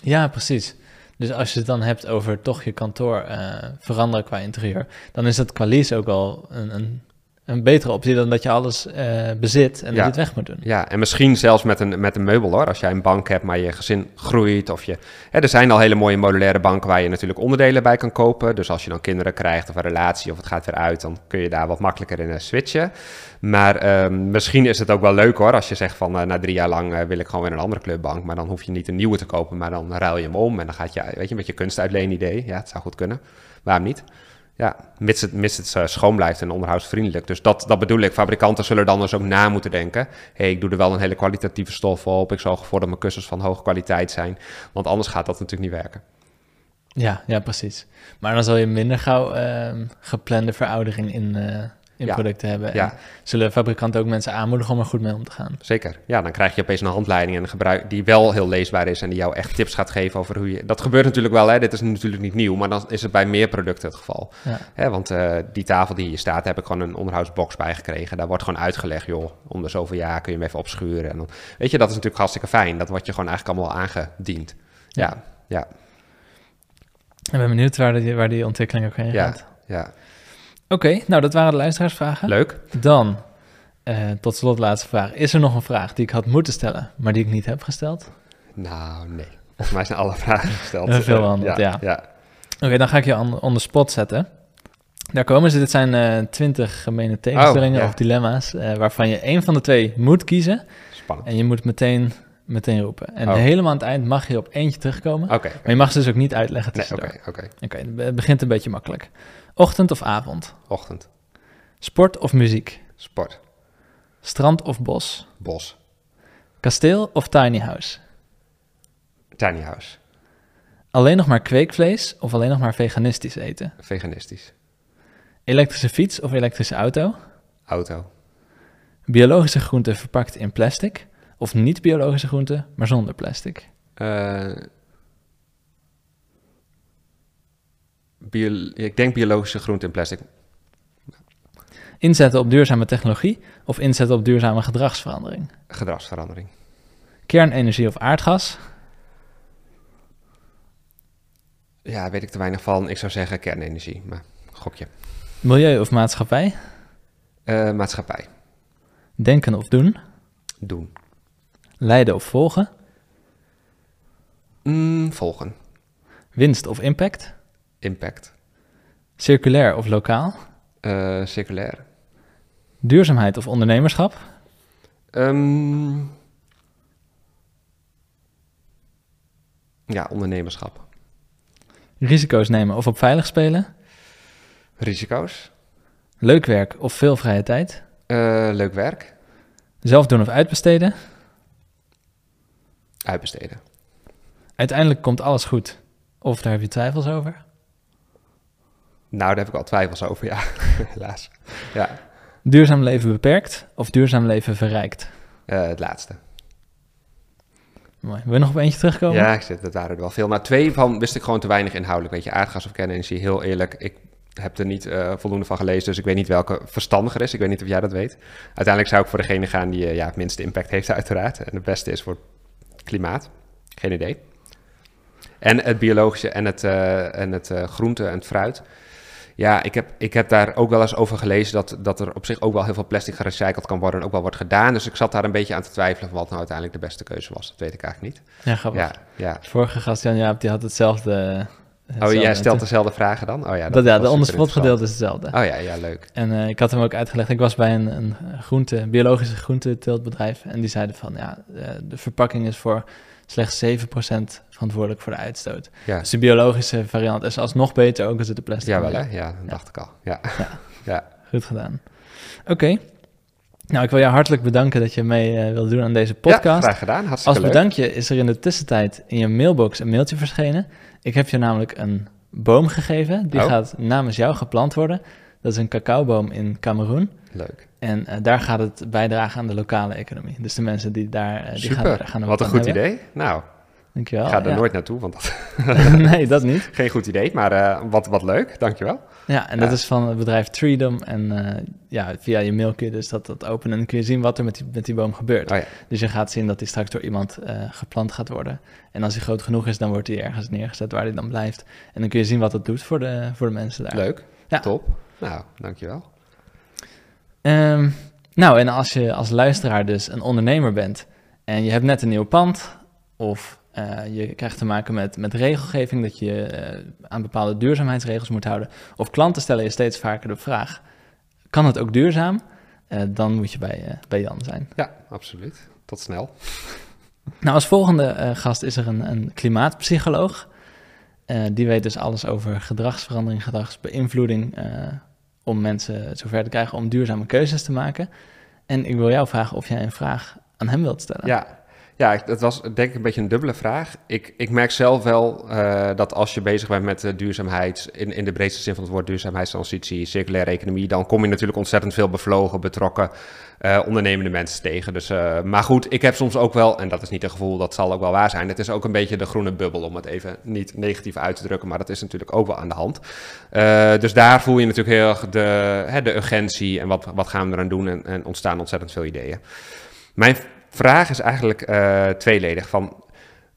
Ja, precies. Dus als je het dan hebt over toch je kantoor uh, veranderen qua interieur, dan is dat qua lease ook al een, een, een betere optie dan dat je alles uh, bezit en ja. dat je het weg moet doen. Ja, en misschien zelfs met een, met een meubel hoor. Als jij een bank hebt, maar je gezin groeit of je... Hè, er zijn al hele mooie modulaire banken waar je natuurlijk onderdelen bij kan kopen. Dus als je dan kinderen krijgt of een relatie of het gaat weer uit, dan kun je daar wat makkelijker in uh, switchen. Maar uh, misschien is het ook wel leuk hoor, als je zegt van uh, na drie jaar lang wil ik gewoon weer een andere clubbank. Maar dan hoef je niet een nieuwe te kopen, maar dan ruil je hem om. En dan gaat je, weet je, met je kunstuitleen idee. Ja, het zou goed kunnen. Waarom niet? Ja, mits het, mits het uh, schoon blijft en onderhoudsvriendelijk. Dus dat, dat bedoel ik. Fabrikanten zullen dan dus ook na moeten denken. Hey, ik doe er wel een hele kwalitatieve stof op. Ik zorg ervoor dat mijn kussens van hoge kwaliteit zijn. Want anders gaat dat natuurlijk niet werken. Ja, ja precies. Maar dan zal je minder gauw uh, geplande veroudering in, uh, in ja. producten hebben. Ja. En zullen fabrikanten ook mensen aanmoedigen om er goed mee om te gaan? Zeker. Ja, dan krijg je opeens een handleiding en een gebruik die wel heel leesbaar is en die jou echt tips gaat geven over hoe je. Dat gebeurt natuurlijk wel, hè? dit is natuurlijk niet nieuw, maar dan is het bij meer producten het geval. Ja. Hè, want uh, die tafel die hier staat, heb ik gewoon een onderhoudsbox bij gekregen. Daar wordt gewoon uitgelegd, joh, om de zoveel jaar kun je hem even opschuren. En dan, weet je, dat is natuurlijk hartstikke fijn. Dat wordt je gewoon eigenlijk allemaal aangediend. Ja, ja. ja. Ik ben benieuwd waar die, waar die ontwikkeling ook heen gaat. Ja, ja. Oké, okay, nou dat waren de luisteraarsvragen. Leuk. Dan, uh, tot slot laatste vraag. Is er nog een vraag die ik had moeten stellen, maar die ik niet heb gesteld? Nou, nee. Volgens mij zijn alle vragen gesteld. Uh, veel antwoord, ja. ja. ja. Oké, okay, dan ga ik je on, on the spot zetten. Daar komen ze. Dit zijn uh, twintig gemene tegenstellingen oh, ja. of dilemma's, waarvan je één van de twee moet kiezen. Spannend. En je moet meteen, meteen roepen. En oh. helemaal aan het eind mag je op eentje terugkomen. Oké. Okay, okay. Maar je mag ze dus ook niet uitleggen tussendoor. Nee, oké, oké. Oké, het begint een beetje makkelijk. Ochtend of avond? Ochtend. Sport of muziek? Sport. Strand of bos? Bos. Kasteel of tiny house? Tiny house. Alleen nog maar kweekvlees of alleen nog maar veganistisch eten? Veganistisch. Elektrische fiets of elektrische auto? Auto. Biologische groenten verpakt in plastic of niet-biologische groenten, maar zonder plastic? Uh, bio, ik denk biologische groenten in plastic. Inzetten op duurzame technologie of inzetten op duurzame gedragsverandering? Gedragsverandering. Kernenergie of aardgas? Ja, weet ik te weinig van. Ik zou zeggen kernenergie, maar gokje. Milieu of maatschappij? Uh, maatschappij. Denken of doen? Doen. Leiden of volgen? Mm, volgen. Winst of impact? Impact. Circulair of lokaal? Uh, circulair. Duurzaamheid of ondernemerschap? Um, ja, ondernemerschap. Risico's nemen of op veilig spelen? Risico's. Leuk werk of veel vrije tijd? Uh, leuk werk. Zelf doen of uitbesteden? Uitbesteden. Uiteindelijk komt alles goed. Of daar heb je twijfels over? Nou, daar heb ik al twijfels over, ja, helaas. Ja, Duurzaam leven beperkt of duurzaam leven verrijkt? eh, het laatste. Mooi. Wil je nog op eentje terugkomen? Ja, ik zit, dat waren er wel veel. Maar twee van wist ik gewoon te weinig inhoudelijk. Weet je, aardgas of kernenergie, heel eerlijk. Ik heb er niet eh, voldoende van gelezen, dus ik weet niet welke verstandiger is. Ik weet niet of jij dat weet. Uiteindelijk zou ik voor degene gaan die eh, ja, het minste impact heeft, uiteraard. En het beste is voor klimaat. Geen idee. En het biologische en het, eh, en het eh, groente en het fruit. Ja, ik heb, ik heb daar ook wel eens over gelezen dat, dat er op zich ook wel heel veel plastic gerecycled kan worden en ook wel wordt gedaan. Dus ik zat daar een beetje aan te twijfelen van wat nou uiteindelijk de beste keuze was. Dat weet ik eigenlijk niet. Ja, grappig. Ja, vorige gast, Jan Jaap, die had hetzelfde... Oh, jij stelt dezelfde vragen dan? Oh ja, Dat, ja, was de onderspot gedeelte is hetzelfde. Oh ja, ja, leuk. En eh, ik had hem ook uitgelegd. Ik was bij een, een groente, biologische groenteteeltbedrijf. En die zeiden van ja, eh, de verpakking is voor slechts 7% verantwoordelijk voor de uitstoot. Ja, Dus de biologische variant is alsnog beter, ook als het de plastic ja wel hè? Ja, dat dacht ik al. Ja. Ja. ja. Goed gedaan. Oké. Nou, ik wil jou hartelijk bedanken dat je mee wilde doen aan deze Ja, podcast. graag gedaan. Hartstikke Als leuk. bedankje is er in de tussentijd in je mailbox een mailtje verschenen. Ik heb je namelijk een boom gegeven. Die Oh. gaat namens jou geplant worden. Dat is een cacaoboom in Cameroen. Leuk. En eh, daar gaat het bijdragen aan de lokale economie. Dus de mensen die daar, eh, die Super. gaan, gaan Wat een goed hebben. idee. Nou, Dankjewel. ik ga er ja. nooit naartoe, want dat nee, dat niet. geen goed idee. Maar eh, wat, wat leuk. Dankjewel. Ja, en dat is van het bedrijf Treedom. En eh, ja, via je mail kun je dus dat, dat openen en dan kun je zien wat er met die, met die boom gebeurt. Oh ja. Dus je gaat zien dat die straks door iemand eh, geplant gaat worden. En als hij groot genoeg is, dan wordt hij ergens neergezet waar hij dan blijft. En dan kun je zien wat het doet voor de, voor de mensen daar. Leuk. Ja. Top. Nou, dankjewel. Ehm, nou, en als je als luisteraar dus een ondernemer bent en je hebt net een nieuw pand of eh, je krijgt te maken met, met regelgeving dat je eh, aan bepaalde duurzaamheidsregels moet houden, of klanten stellen je steeds vaker de vraag, kan het ook duurzaam? Eh, dan moet je bij, bij Jan zijn. Ja, absoluut. Tot snel. Nou, als volgende gast is er een, een klimaatpsycholoog. Die weet dus alles over gedragsverandering, gedragsbeïnvloeding, om mensen zover te krijgen om duurzame keuzes te maken. En ik wil jou vragen of jij een vraag aan hem wilt stellen. Ja, ja dat was denk ik een beetje een dubbele vraag. Ik, ik merk zelf wel eh, dat als je bezig bent met eh, duurzaamheid, in, in de breedste zin van het woord duurzaamheidstransitie, circulaire economie, dan kom je natuurlijk ontzettend veel bevlogen, betrokken, eh, ondernemende mensen tegen. Dus, eh, maar goed, ik heb soms ook wel, en dat is niet een gevoel, dat zal ook wel waar zijn, het is ook een beetje de groene bubbel, om het even niet negatief uit te drukken, maar dat is natuurlijk ook wel aan de hand. Dus daar voel je natuurlijk heel erg de, hè, de urgentie en wat, wat gaan we eraan doen en, en ontstaan ontzettend veel ideeën. Mijn vraag is eigenlijk eh, tweeledig. Van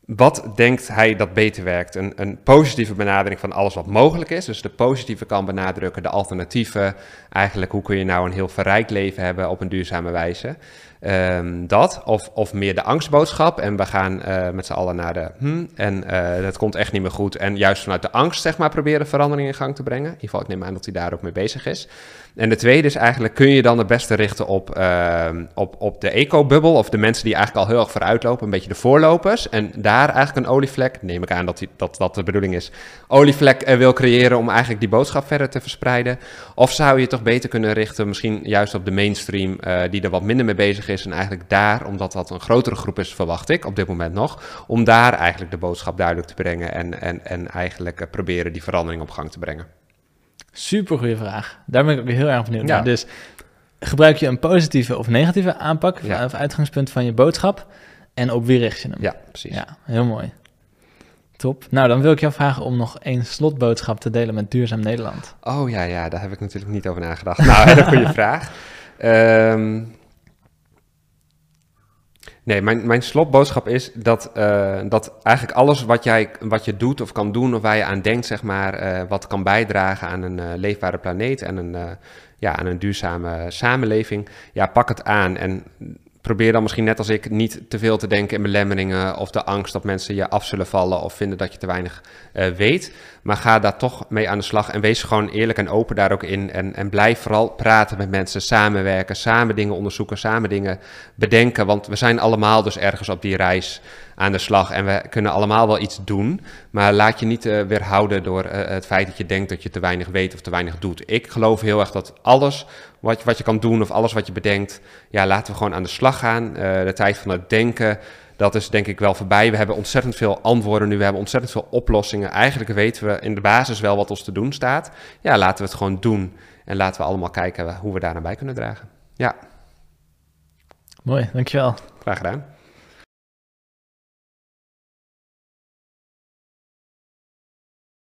wat denkt hij dat beter werkt? Een, een positieve benadering van alles wat mogelijk is. Dus de positieve kan benadrukken, de alternatieven. Eigenlijk hoe kun je nou een heel verrijkt leven hebben op een duurzame wijze. Ehm, dat, of, of meer de angstboodschap. En we gaan eh, met z'n allen naar de hm, en eh dat komt echt niet meer goed. En juist vanuit de angst, zeg maar, proberen verandering in gang te brengen. In ieder geval, ik neem aan dat hij daar ook mee bezig is. En de tweede is eigenlijk, kun je dan het beste richten op, ehm, op, op de eco-bubbel, of de mensen die eigenlijk al heel erg vooruitlopen, een beetje de voorlopers. En daar eigenlijk een olievlek, neem ik aan dat die, dat, dat de bedoeling is, olievlek eh, wil creëren om eigenlijk die boodschap verder te verspreiden. Of zou je toch beter kunnen richten, misschien juist op de mainstream, eh, die er wat minder mee bezig is. En eigenlijk daar, omdat dat een grotere groep is, verwacht ik op dit moment nog, om daar eigenlijk de boodschap duidelijk te brengen en, en, en eigenlijk eh, proberen die verandering op gang te brengen. Super goede vraag. Daar ben ik ook heel erg benieuwd Ja. naar. Dus gebruik je een positieve of negatieve aanpak Ja. of uitgangspunt van je boodschap? En op wie richt je hem? Ja, precies. Ja, heel mooi. Top. Nou, dan wil ik jou vragen om nog één slotboodschap te delen met Duurzaam Nederland. Oh ja, ja, daar heb ik natuurlijk niet over nagedacht. Nou, hele goede vraag. Ehm, nee, mijn, mijn slotboodschap is dat, eh, dat eigenlijk alles wat, jij, wat je doet of kan doen, of waar je aan denkt, zeg maar, eh, wat kan bijdragen aan een eh, leefbare planeet en een, ja, aan een duurzame samenleving, ja, pak het aan. En probeer dan misschien net als ik niet te veel te denken in belemmeringen of de angst dat mensen je af zullen vallen of vinden dat je te weinig eh, weet. Maar ga daar toch mee aan de slag en wees gewoon eerlijk en open daar ook in. En, en blijf vooral praten met mensen, samenwerken, samen dingen onderzoeken, samen dingen bedenken. Want we zijn allemaal dus ergens op die reis aan de slag en we kunnen allemaal wel iets doen. Maar laat je niet eh, weerhouden door eh, het feit dat je denkt dat je te weinig weet of te weinig doet. Ik geloof heel erg dat alles wat, je- wat je kan doen of alles wat je bedenkt, ja, laten we gewoon aan de slag gaan. Eh, de tijd van het denken, dat dat is denk ik wel voorbij. We hebben ontzettend veel antwoorden nu, we hebben ontzettend veel oplossingen. Eigenlijk weten we in de basis wel wat ons te doen staat. Ja, laten we het gewoon doen en laten we allemaal kijken hoe we daar naar bij kunnen dragen. Ja. Mooi, dankjewel. Graag gedaan.